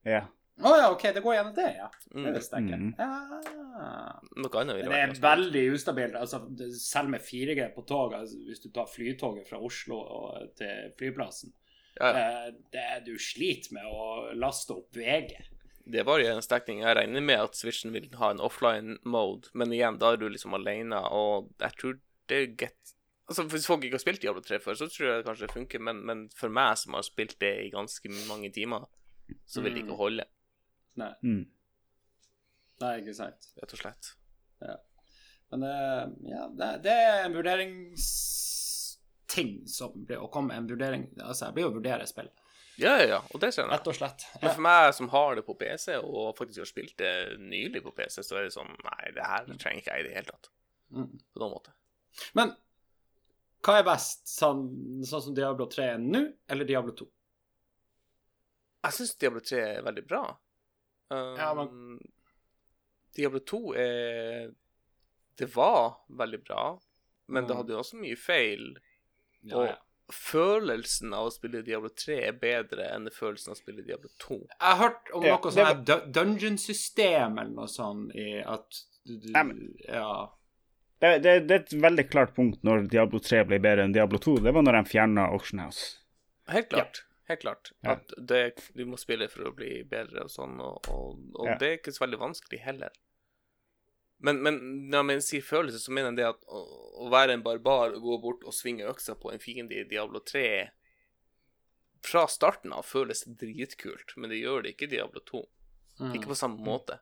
Ja. Å ja, OK, det går gjennom det, ja. Det Mm. visste jeg ikke. Mm. Ja. Noe annet ville vært det er veldig ustabilt. Altså, selv med 4G på tog, altså, hvis du tar flytoget fra Oslo og, til flyplassen ja, ja. eh, det, Du sliter med å laste opp VG. Det var jo en stekning. Jeg regner med at Switchen vil ha en offline mode, men igjen, da er du liksom alene, og jeg tror det er get Altså, Hvis folk ikke har spilt Diablo 3 før, så tror jeg det kanskje funker, men, men for meg som har spilt det i ganske mange timer, så vil det ikke holde, Nei. Mm. Nei, ikke sant. rett og slett. Men uh, ja, det, det er en vurderingsting som blir å komme en vurdering Altså, jeg blir jo å vurdere spill, Ja, ja, ja, og det skjønner jeg. rett og slett. Men for meg som har det på PC, og faktisk har spilt det nylig på PC, så er det sånn Nei, det her trenger ikke jeg i det hele tatt. Mm. På noen måte. Men hva er best, sånn, sånn som Diablo 3 er nå, eller Diablo 2? Jeg syns Diablo 3 er veldig bra. Um, Ja, Diablo 2 er Det var veldig bra, men det Mm. hadde jo også mye feil. Ja, og ja. Følelsen av å spille Diablo 3 er bedre enn følelsen av å spille Diablo 2. Jeg har hørt om noe sånn var- dungeon-system eller noe sånt i at du, du Ja. Det, det, det er et veldig klart punkt når Diablo 3 ble bedre enn Diablo 2. Det var når de fjerna Auction House. Helt klart. Helt klart. Ja. At det, du må spille for å bli bedre og sånn, og, og, og Ja. det er ikke så veldig vanskelig heller. Men, men når jeg sier følelse, så mener jeg det at å, å være en barbar og gå bort og svinge øksa på en fiende i Diablo 3 fra starten av føles dritkult, men det gjør det ikke i Diablo 2. Mm. Ikke på samme måte.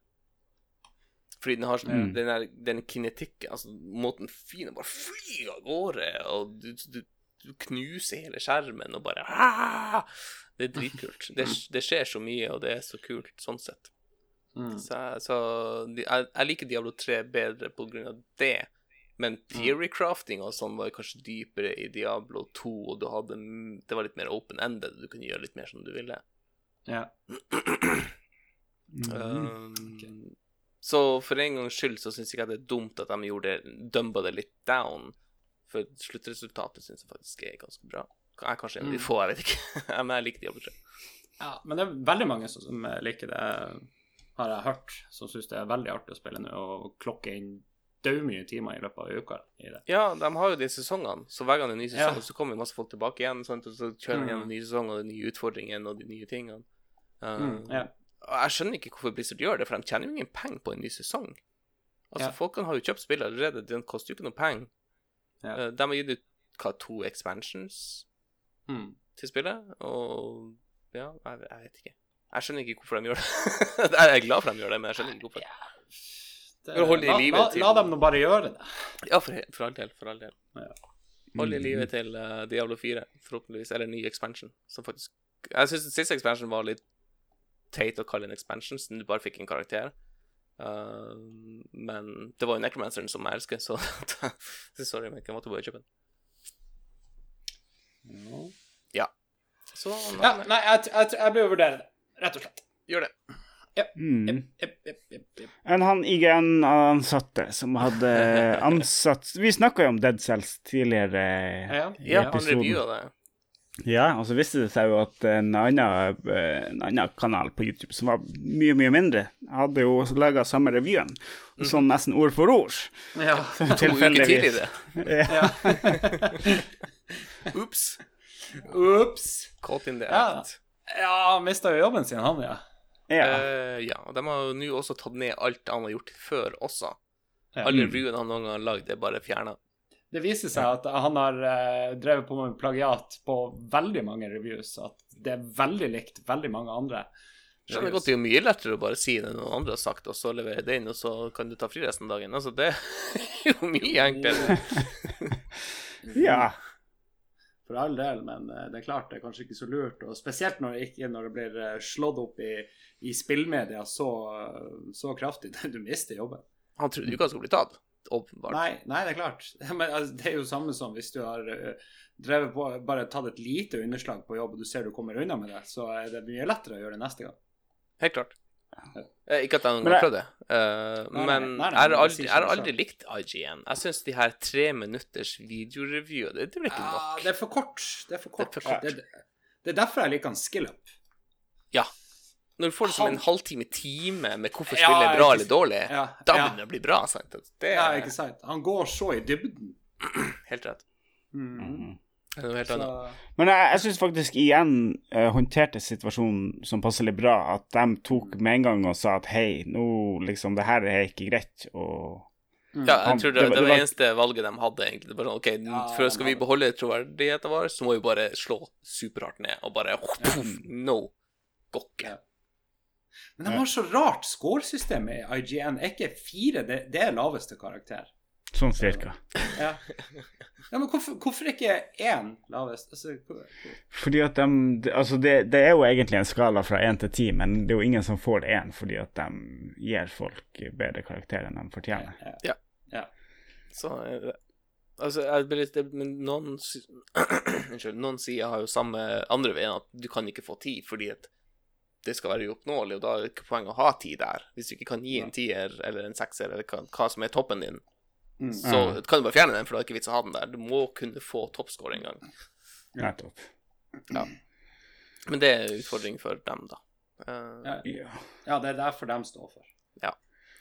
Fordi den har sånn, Mm. den, der, den kinetikken, altså måten fienden bare flyr av gårde, og du, du, du knuser hele skjermen og bare Aah! Det er dritkult. Det, det skjer så mye, og det er så kult sånn sett. Mm. Så, så de, jeg, jeg liker Diablo 3 bedre på grunn av det. Men theory-crafting og sånn var kanskje dypere i Diablo 2, og du hadde, det var litt mer open-ended. Du kunne gjøre litt mer som du ville. Ja. Um, Så for en gangs skyld så syns jeg ikke det er dumt at de gjorde dumba det litt down. For sluttresultatet syns jeg faktisk er ganske bra. Jeg er kanskje en av de Mm. få, jeg vet ikke. Men jeg liker Diablo 3. ja. Men det er veldig mange som, som liker det, har jeg hørt, som syns det er veldig artig å spille nå, og klokke inn mye timer i løpet av uka i det. Ja, de har jo de sesongene, så hver gang det er en ny sesong, Ja. så kommer masse folk tilbake igjen. Sant? Og så kjører de Mm. gjennom en ny sesong og de nye utfordringene og de nye tingene. Uh, Mm, ja. og Jeg skjønner ikke hvorfor Blizzard gjør det, for de tjener jo ingen penger på en ny sesong. Altså, Ja. Folkene har jo kjøpt spill allerede, den koster jo ikke noe penger. Ja. Uh, de har gitt ut hva, to expansions Mm. til spillet, og ja, jeg, jeg vet ikke. Jeg skjønner ikke hvorfor de gjør det. jeg er glad for at de gjør det, men jeg skjønner ikke hvorfor. Det, For å holde i la, livet la, til- la dem nå bare gjøre det. Ja, for, for all del. For all del. Ja. Hold i livet til uh, Diablo 4, forhåpentligvis, eller ny expansion, som faktisk Jeg syns den siste expansion var litt teit å kalle en expansion, siden du bare fikk en karakter. Uh, men det var jo Necromanceren som jeg elsker, så sorry, men jeg måtte bare kjøpe den. Så Ja, nei, jeg, jeg, jeg blir å vurdere det, rett og slett. gjør det. Mm. yep, yep, enn han IGN-ansatte som hadde ansatt Vi snakka jo om Dead Cells tidligere Ja, i Ja, han episoden. reviewa det. Ja, og så viste det seg jo at en annen, eh, en annen kanal på YouTube som var mye, mye mindre, hadde jo laga samme revyen, sånn nesten ord for ord. Ja. To uker tidligere. Ja. Ops. Ops. Caught in the Ja. act. Ja, han mista jo jobben sin, han, ja. ja. Eh, ja, og de har jo nå også tatt ned alt han har gjort før også. Ja. Alle Mm. han noen gang har lagd, er bare fjerna. Det viser seg at han har eh, drevet på med plagiat på veldig mange reviews. At det er veldig likt veldig mange andre. Skjønner godt det er jo mye lettere å bare si det noen andre har sagt, og så levere det inn, og så kan du ta fri resten av dagen. Altså, det er jo mye enklere. ja. For all del, men eh, det er klart det er kanskje ikke så lurt. Og spesielt når det, ikke, når det blir eh, slått opp i, i spillmedia så, så kraftig. Du mister jobben. Han trodde jo ikke han skulle bli tatt, åpenbart. Nei, nei, det er klart. Men altså, det er jo samme som hvis du har eh, drevet på, bare tatt et lite underslag på jobb, og du ser du kommer unna med det, så er det mye lettere å gjøre det neste gang. Helt klart. Eh, ikke at jeg Men har jeg- prøvd det, eh, men jeg har aldri, har likt IGN. Jeg syns de her tre minutters videoreview, det, det blir ikke nok. Ja, det er for kort. Det er for kort. Det er for kort. Det, det er derfor jeg liker han SkillUp. Ja. Når du får liksom en halvtime, time med hvorfor Ja, spillet er bra eller dårlig, Ja, da ja. begynner det å bli bra. Sant? Det ja, er ikke sant. Han går så i dybden. helt rett. Mm. Det er noe helt Så, annet. Men jeg, jeg syns faktisk igjen uh, håndterte situasjonen som passelig bra. At de tok med en gang og sa at hei, nå liksom, det her er ikke greit. Og Ja, jeg tror det, det var- det eneste valget de hadde, egentlig. Det var sånn, ok, Ja, for Skal vi beholde troverdigheten vår, så må vi bare slå superhardt ned og bare No. Gokke. Men de har så rart scoresystem i IGN. Er ikke fire det, det er laveste karakter? Sånn cirka. Ja, ja men hvorfor, hvorfor ikke én lavest? Altså, hvor- hvor- Fordi at de, altså det, det er jo egentlig en skala fra én til ti, men det er jo ingen som får én fordi at de gir folk bedre karakterer enn de fortjener. ja. Så eh, Altså, jeg blir litt det- Men noen Unnskyld. Noen sider har jo samme andre veien, at du kan ikke få ti fordi at det skal være uoppnåelig, og da er det ikke poeng å ha ti der. Hvis du ikke kan gi en tier eller en sekser, eller hva, hva som er toppen din, Mm. så kan du bare fjerne den, for det er ikke vits å ha den der. Du må kunne få toppscore en gang. Nettopp. Men det er en utfordring for dem, da. Uh, Ja. Ja. ja, det er derfor de står for.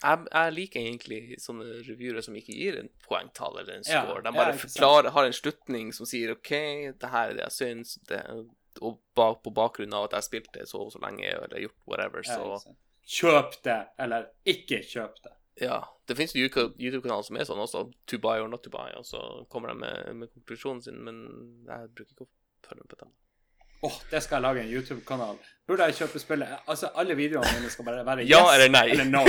jeg, jeg liker egentlig sånne revyere som ikke gir en poengtall eller en score. ja, De bare forklarer, har en slutning som sier OK, det her er det jeg syns, det, og bak, på bakgrunn av at jeg spilte så og så lenge eller gjort whatever, så. Kjøp det, eller ikke kjøp det. Ja. Det fins YouTube-kanaler som er sånn også, to buy or not to buy, og så kommer de med, med konklusjonen sin, men jeg bruker ikke å følge med på dem. Åh, det skal jeg lage en YouTube-kanal. Burde jeg kjøpe spillet? Altså, alle videoene mine skal bare være Ja yes eller nei. eller no.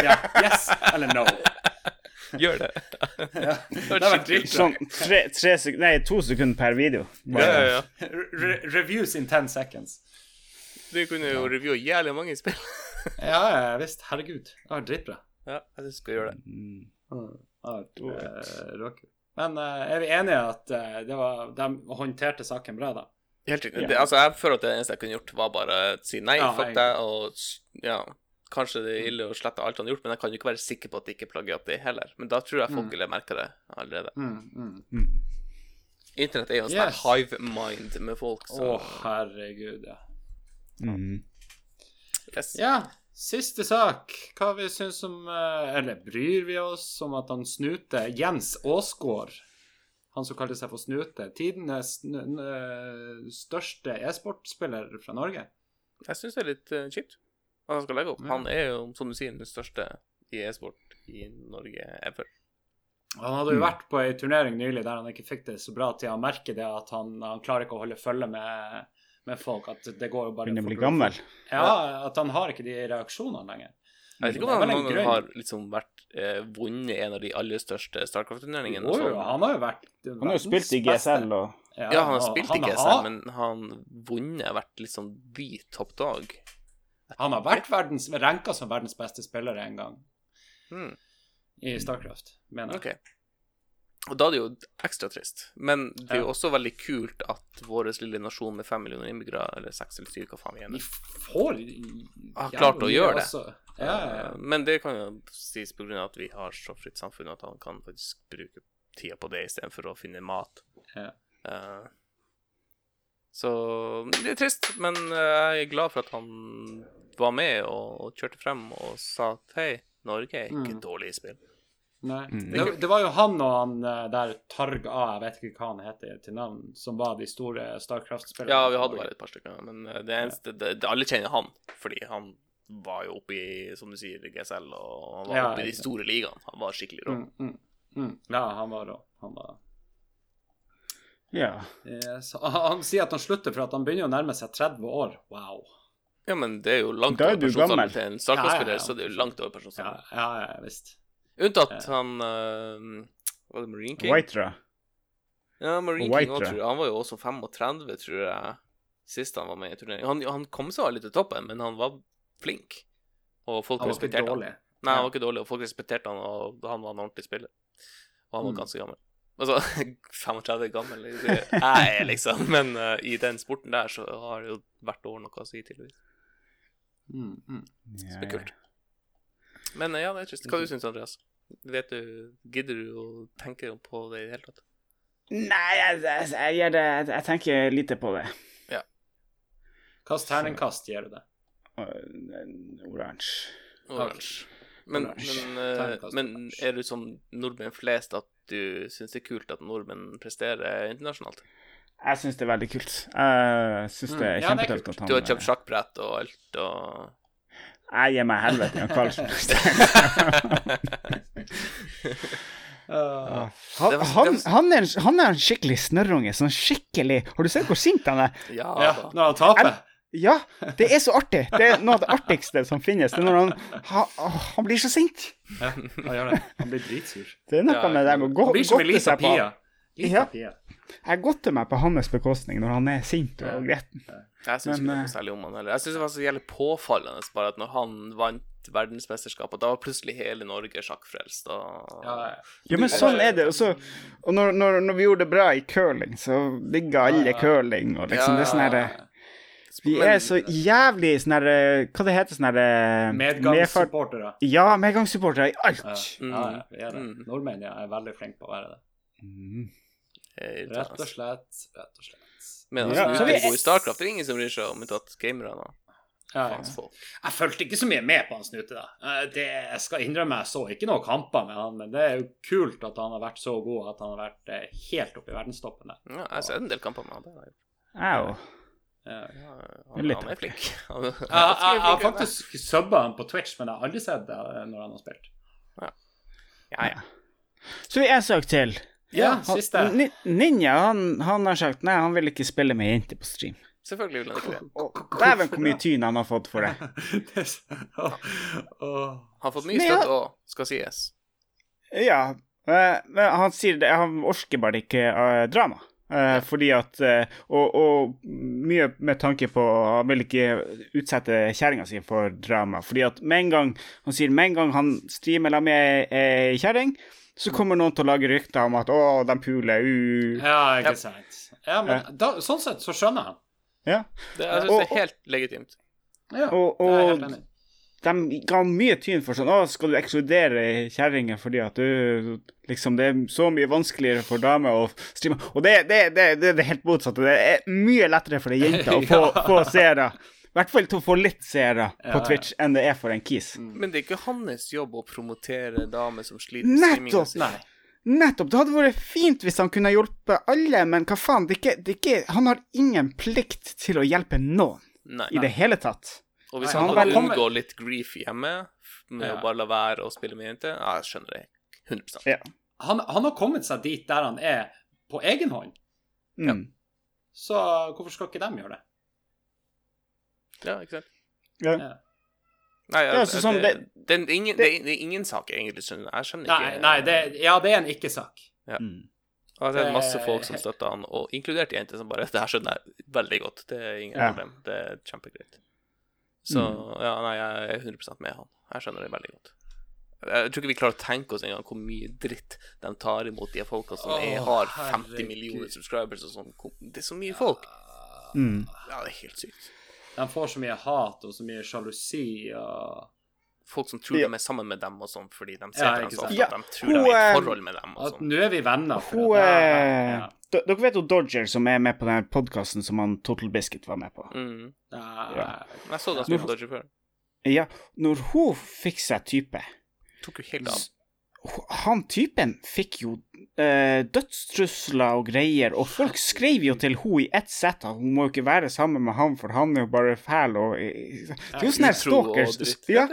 Ja, yes eller no. Gjør det. Ja, det hadde vært dritbra. Sånn tre, tre sek nei, to sekunder per video. Ja, ja, ja. Re reviews in ten seconds. Du kunne jo reviewe jævlig mange spill. Ja, ja, visst. Herregud. Det var dritbra. Ja, jeg syns vi skal gjøre det. Mm. Ja, var, eh. Men uh, er vi enige at uh, det var, de håndterte saken bra, da? Helt riktig. Yeah. Altså, jeg føler at det eneste jeg kunne gjort, var bare å si nei, Ja, fuck deg, og ja Kanskje det er ille å slette alt han har gjort, men jeg kan jo ikke være sikker på at det ikke er plagiat, det heller. Men da tror jeg folk Mm. merke det allerede. Mm, mm. Mm. Internett er jo en sånn Yes. hive mind med folk, Å, oh, herregud, ja. Mm. yes. Ja, siste sak. Hva vi syns om eh, Eller bryr vi oss om at han Snute, Jens Aasgaard, han som kalte seg for Snute, tidenes n- største e-sportspiller fra Norge Jeg syns det er litt uh, kjipt at han skal legge opp. Ja. Han er jo, som du sier, den største i e-sport i Norge ever. Han hadde jo vært på ei turnering nylig der han ikke fikk det så bra til. Han merker det at han, han klarer ikke å holde følge med, med folk. At det går jo bare Begynner å bli gammel. Ja, at han har ikke de reaksjonene lenger. Jeg vet ikke om han noen gang har liksom vært eh, vunnet en av de aller største Starcraft-turneringene. Jo, sånn. han har jo vært Han har jo spilt i GSL og Ja, han har spilt i GSL, har- men han vunnet vært liksom the top dog. Han har vært verdens, ranka som verdens beste spiller en gang Hmm. i Starcraft, mener jeg. Ok. Og da er det jo ekstra trist. Men det er jo også veldig kult at vår lille nasjon med fem millioner innbyggere, eller seks eller syv, hva faen vi er med får Har klart å gjøre det. Ja, ja, ja. Eh, Men det kan jo sies på grunn av at vi har så fritt samfunn at han kan faktisk bruke tida på det istedenfor å finne mat. Ja. Eh, så det er trist, men eh, jeg er glad for at han var med og, og kjørte frem og sa at hei, Norge er ikke Mm. dårlig i spill. Nei. Mm. Det, det var jo han og han eh, der Targ A, jeg vet ikke hva han heter til navn, som var de store Starcraft-spillerne. Ja, vi hadde bare et par stykker, men eh, det eneste det, det, Alle kjenner han, fordi han var jo oppe i, som du sier, GSL, og han var Ja, oppe i de store ligaene. Han var skikkelig rå. Mm, mm, mm. Ja, han var rå. Han var Ja. Yes. Han, han sier at han slutter for at han begynner å nærme seg 30 år. Wow. Ja, men det er jo langt er over du til en Starcraft-spiller, Ja, ja, ja. så det er jo langt over Ja, ja, ja visst. Unntatt han uh, Var det Marine King? Whitera. Ja, Marine King også, tror jeg. Han var jo også 35, tror jeg, sist han var med i turnering. Han, han kom seg litt til toppen, men han var flink. Og folk Han var ikke dårlig. han. Nei, han var ikke dårlig, og folk respekterte han, og han var en ordentlig spiller. Og han var Mm. ganske gammel. Altså, 35 gammel jeg er liksom, men uh, i den sporten der så har det jo hvert år noe å si, tydeligvis. Mm, mm. Så Det er kult. Men eh, ja, det er trist. Hva du syns Andreas? Vet du, Gidder du å tenke på det i det hele tatt? Nei, jeg, jeg, jeg, jeg, jeg tenker lite på det. Ja. Hvilket terningkast gir du det? Oransje. Oransje. Men, men, eh, men er du som nordmenn flest at du syns det er kult at nordmenn presterer internasjonalt? Jeg syns det er veldig kult. Jeg syns det er Mm, ja, kjempetøft at han Du har kjøpt sjakkbrett og alt og Jeg gir meg helvete i Karlsen. Uh, Han, han, han, er en, han er en skikkelig snørrunge. Sånn skikkelig Har du sett hvor sint han er? Ja, ja, når han taper. Ja, det er så artig. Det er noe av det artigste som finnes. Det er når han, han, han blir så sint. Ja, han gjør det. Han blir dritsur. Det er noe Ja, med det med å gå, Han blir som på pia. Lisa Ja. pia. Jeg godter meg på hans bekostning når han er sint og gretten. Jeg syns ikke noe eh, særlig om han heller. Jeg syns det var så jævlig påfallende bare at når han vant verdensmesterskapet, da var plutselig hele Norge sjakkfrelst. Og... Ja, ja. Ja, men sånn er det. Også, og når, når, når vi gjorde det bra i curling, så digga alle curling. Og liksom det er sånn herre Vi er så jævlig sånn herre Hva det heter sånn herre medfart- Medgangssupportere. Ja, medgangssupportere i alt. ja, ja, vi er det. Mm. Nordmenn ja, er veldig flinke på å være det. Mm. Eh, Rett og slett. Rett og slett. Men Ja, altså, så vi i Starcraft, det er ingen som bryr seg om unntatt gamere. da. Ja, ja. Jeg fulgte ikke så mye med på han Snute, da. Eh, Det jeg skal innrømme, jeg så ikke noen kamper med han, men det er jo kult at han har vært så god at han har vært eh, helt oppe i verdenstoppen der. Ja, jeg har sett en del kamper med han. det har jo. Au. Ja. Ja, han, Litt han er flink. Han, Jeg, jeg, jeg har faktisk subba han på Twitch, men jeg har aldri sett det eh, når han har spilt. Ja, ja. Så vi er en sak til. Ja, siste. Ninja han, han har sagt nei, han vil ikke spille med jenter på stream. Selvfølgelig vil han ikke det. Dæven, hvor mye tyn han har fått for det. Han har fått mye ja. støtte òg, skal sies. Ja, eh, men han sier det, han orker bare ikke eh, drama. Eh, fordi at eh, og, og mye med tanke på Han vil ikke utsette kjerringa si for drama. Fordi at med en gang Han sier med en gang han streamer sammen med ei kjerring, så kommer noen til å lage rykter om at 'Å, de puler', uh. Ja, ikke sant. Ja, men da, sånn sett så skjønner jeg. Ja. Det, jeg syns Og- det er helt legitimt. Ja, Og, det er helt enig. de ga mye tyn for sånn 'Å, skal du ekskludere kjerringer fordi at du Liksom, det er så mye vanskeligere for damer å streame Og det, det, det, det er det helt motsatte. Det er mye lettere for ei jente å få, Ja. få seere. I hvert fall til å få litt seere Ja, på ja. Twitch enn det er for en kis. Men det er ikke hans jobb å promotere damer som sliter med streaminga si. Nettopp! Det hadde vært fint hvis han kunne hjulpet alle, men hva faen? Det er ikke, det er ikke, han har ingen plikt til å hjelpe noen Nei. i det hele tatt. Og hvis Nei, han han kan bare kommer- litt grief hjemme med Ja. å bare la være å spille med jenter, ja, jeg skjønner det 100 Ja. Han, han har kommet seg dit der han er på egen hånd, Mm. så hvorfor skal ikke de gjøre det? Ja, ikke sant? Ja. Ja. Nei, Ja, så sånn, det, det- det, er ingen, det, er- det er ingen sak, egentlig. Jeg skjønner Nei, ikke nei det, ja, det er en ikke-sak. Mm. Og det er masse folk som støtter han, og inkludert jenter som bare Det her skjønner jeg veldig godt. Det er ingen Ja. problem. Det er kjempegreit. Så Mm. ja, nei, jeg er 100 med han. Jeg skjønner det veldig godt. Jeg tror ikke vi klarer å tenke oss engang hvor mye dritt de tar imot de folka som er, har 50 herregud. millioner subscribers og sånn. Det er så mye folk. Mm. Ja, det er helt sykt. De får så mye hat og så mye sjalusi og Folk som tror Ja. de er sammen med dem og sånn fordi de ser Ja, dem så ofte Ja, at de tror hun, de er i eh, et forhold med dem og At sånn. nå er vi venner. Hun ja, eh, Dere vet jo Dodger, som er med på den podkasten som han Total Biscuit var med på? Mm. Jeg så da som Dodger før. Ja, når hun fikk seg type Tok jo helt av. Han typen fikk jo eh, dødstrusler og greier, og folk skrev jo til hun i ett sett at hun må jo ikke være sammen med han, for han er jo bare fæl og Det er jo sånne her Stalker stalkers, ja,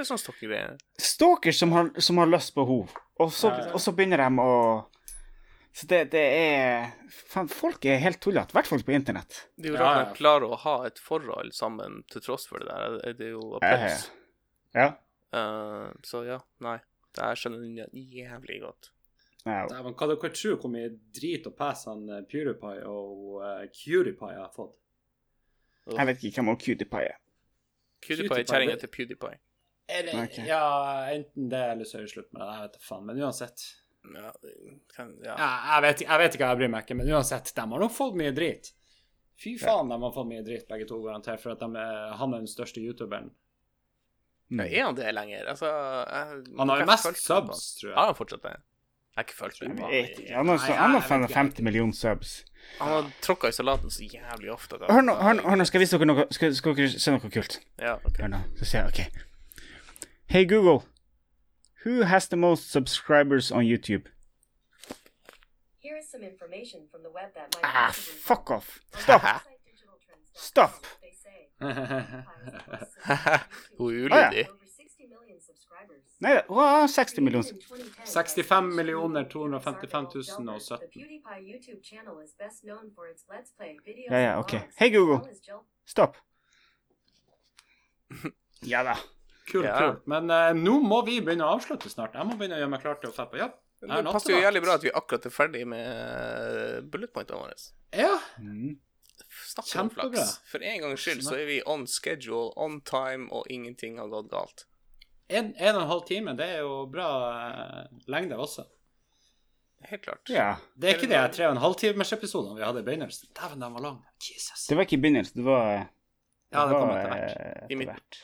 stalkers som har, som har lyst på henne, og, og så begynner de å Så det, det er Faen, folk er helt tullete, i hvert fall på internett. Det er jo rart ja. man klarer å ha et forhold sammen til tross for det der. Det er jo applaus. Ja. Uh, så ja, nei. Det her skjønner jeg jævlig godt. ja. Dæven, Hva dere tror hvor mye drit og pes han eh, PewDiePie og uh, Curie har fått? Jeg vet ikke hvem PewDiePie er. PewDiePie PewDiePie, er kjerringa til PewDiePie. Er det, okay. Ja, enten det eller så er det slutt med det. Jeg vet da faen. Men uansett. Ja, kan, ja. Ja, jeg, vet, jeg vet ikke, jeg bryr meg ikke, men uansett, de har nok fått mye drit. Fy faen, de har fått mye drit, begge to, garantert, for at de er, han er den største youtuberen. Mm. Ja, Er han det lenger? Altså jeg, Han har jo jeg mest subs, tror tror Har jeg. han fortsatt det? Jeg har ikke følt Jeg med på han. Han har, Nei, han har jeg vet ikke. 50 millioner subs. Han har tråkka i salaten så jævlig ofte. Hør nå, hør nå, hør nå, skal jeg vise dere noe Skal, skal dere se noe kult? Ja, ok. Hør nå, så ser jeg, ok Hey Google Who has the most subscribers on YouTube? Here is some information from the web that might Ah, fuck off Stopp. Stop Hun er Ah, ja. ulydig. over 60 million subscribers. Nei, det var 60 millioner. 65 millioner 255 017. Ja, ja, ok. Hei, Google. Stopp. Ja da. Kult, Ja. kult. Men uh, nå må vi begynne å avslutte snart. Jeg må begynne å gjøre meg klar til å dra på jobb. Det passer jo jævlig bra at vi akkurat er ferdig med bullet pointene våre. Ja, Mm. Snakk om Kjempebra. flaks. For en gangs skyld så er vi on schedule, on time, og ingenting har gått galt. en, en og en halv time, det er jo bra eh, lengde også. Helt klart. Ja. Det er ikke de tre og en halv timers episodene vi hadde i begynnelsen. Dæven, den var lang. Jesus. Det var ikke i begynnelsen, det var Ja, det kom etter hvert. eh, I midten.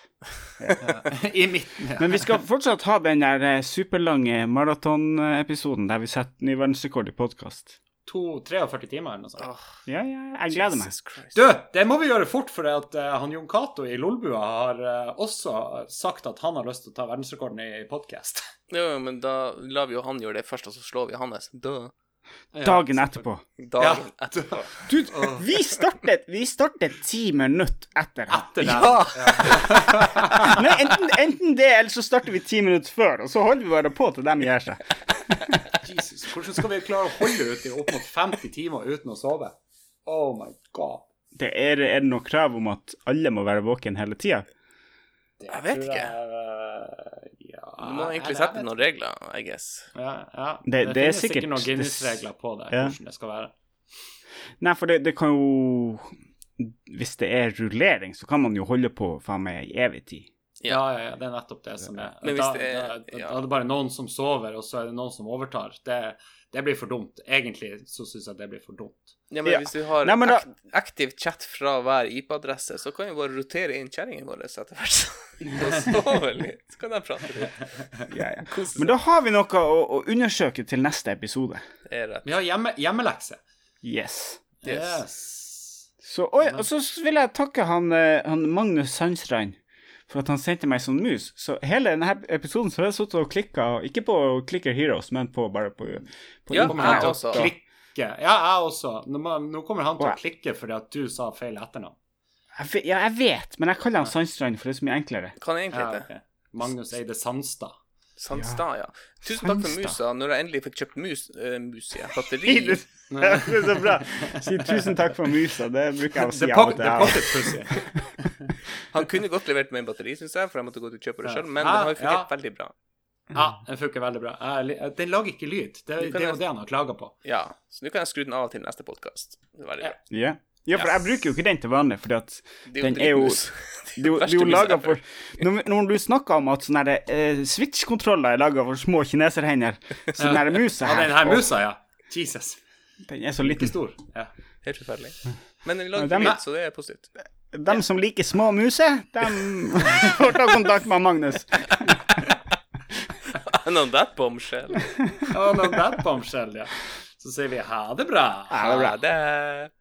Ja. I midten, ja. Men vi skal fortsatt ha den der eh, superlange maratonepisoden der vi setter ny verdensrekord i podkast. To, 43 timer eller noe sånt. Oh, Ja, ja, jeg gleder meg. Christ. Du, det må vi gjøre fort, for at uh, han Jon Cato i Lolbua har uh, også sagt at han har lyst til å ta verdensrekorden i podkast. Jo, men da lar vi jo han gjøre det først, og så slår vi hans. Da. Dagen etterpå. Dagen etterpå. Du, vi startet, vi startet ti minutter etter han. Etter det. Ja! Nei, enten, enten det, eller så starter vi ti minutter før, og så holder vi bare på til dem gir seg. Jesus, hvordan skal vi klare å holde ut i opp mot 50 timer uten å sove? Oh my god. Det er, er det noe krav om at alle må være våken hele tida? Jeg vet ikke. jeg- ja, Du må egentlig sette noen regler, I guess. Ja, ja. Det- det er finnes sikkert- noen Guinness-regler på det, Ja. hvordan det skal være. Nei, for det, det kan jo Hvis det er rullering, så kan man jo holde på faen meg i evig tid. Ja, ja, ja, det er nettopp det som er Men da, hvis det da, da, ja. da er det bare noen som sover, og så er det noen som overtar. Det, det blir for dumt. Egentlig så syns jeg det blir for dumt. Ja, men Ja. hvis du har Nei, da- aktiv chat fra hver IP-adresse, så kan vi bare rotere inn kjerringene våre etter hvert. Så kan de prate litt. Ja, ja. Men da har vi noe å, å undersøke til neste episode. Det er rett. Vi har hjemme, hjemmelekse. Yes. Yes. Så, og, og så vil jeg takke han, eh, han Magnus Sandstrand for at han sendte meg sånn mus. Så hele denne episoden så har jeg sittet og klikka, ikke på Clicker Heroes, men på, bare på, på Ja, til også. Ja, jeg også. Nå, nå kommer han til å klikke fordi at du sa feil etternavn. Jeg Ja, jeg vet, men jeg kaller han Sandstrand, for det er så mye enklere. Kan egentlig Ja, okay. ok. Magnus Eide Sandstad. Sandstad, ja. Tusen takk for musa. Når jeg endelig fikk kjøpt mus, uh, mus ja, batteri det er så bra. Si tusen takk for musa, det bruker jeg å si av og til. Han kunne godt levert meg en batteri, syns jeg, for jeg måtte gå til kjøpe det sjøl, men Ja, den har jo fungert ja. veldig bra. Ja, den funker veldig bra. Den lager ikke lyd. Det, det er jo det han har klaga på. Ja, så nå kan jeg skru den av til neste podkast. Det er veldig bra. Ja. Ja, for jeg bruker jo ikke den til vanlig, fordi at Den er jo- det er jo, laga for når, når du snakker om at sånne eh, Switch-kontroller er laga for små kineserhender, så den her musa Ja, den her musa, ja. Jesus. den er så Ikke liten. stor. Ja. Helt forferdelig. Men den lager dem- lyd, så det er positivt. De som liker små muser, de får ta kontakt med Magnus. And on that bombshell. Og når that bombshell, ja. Så sier vi ha det bra. Ha det bra. Ha det.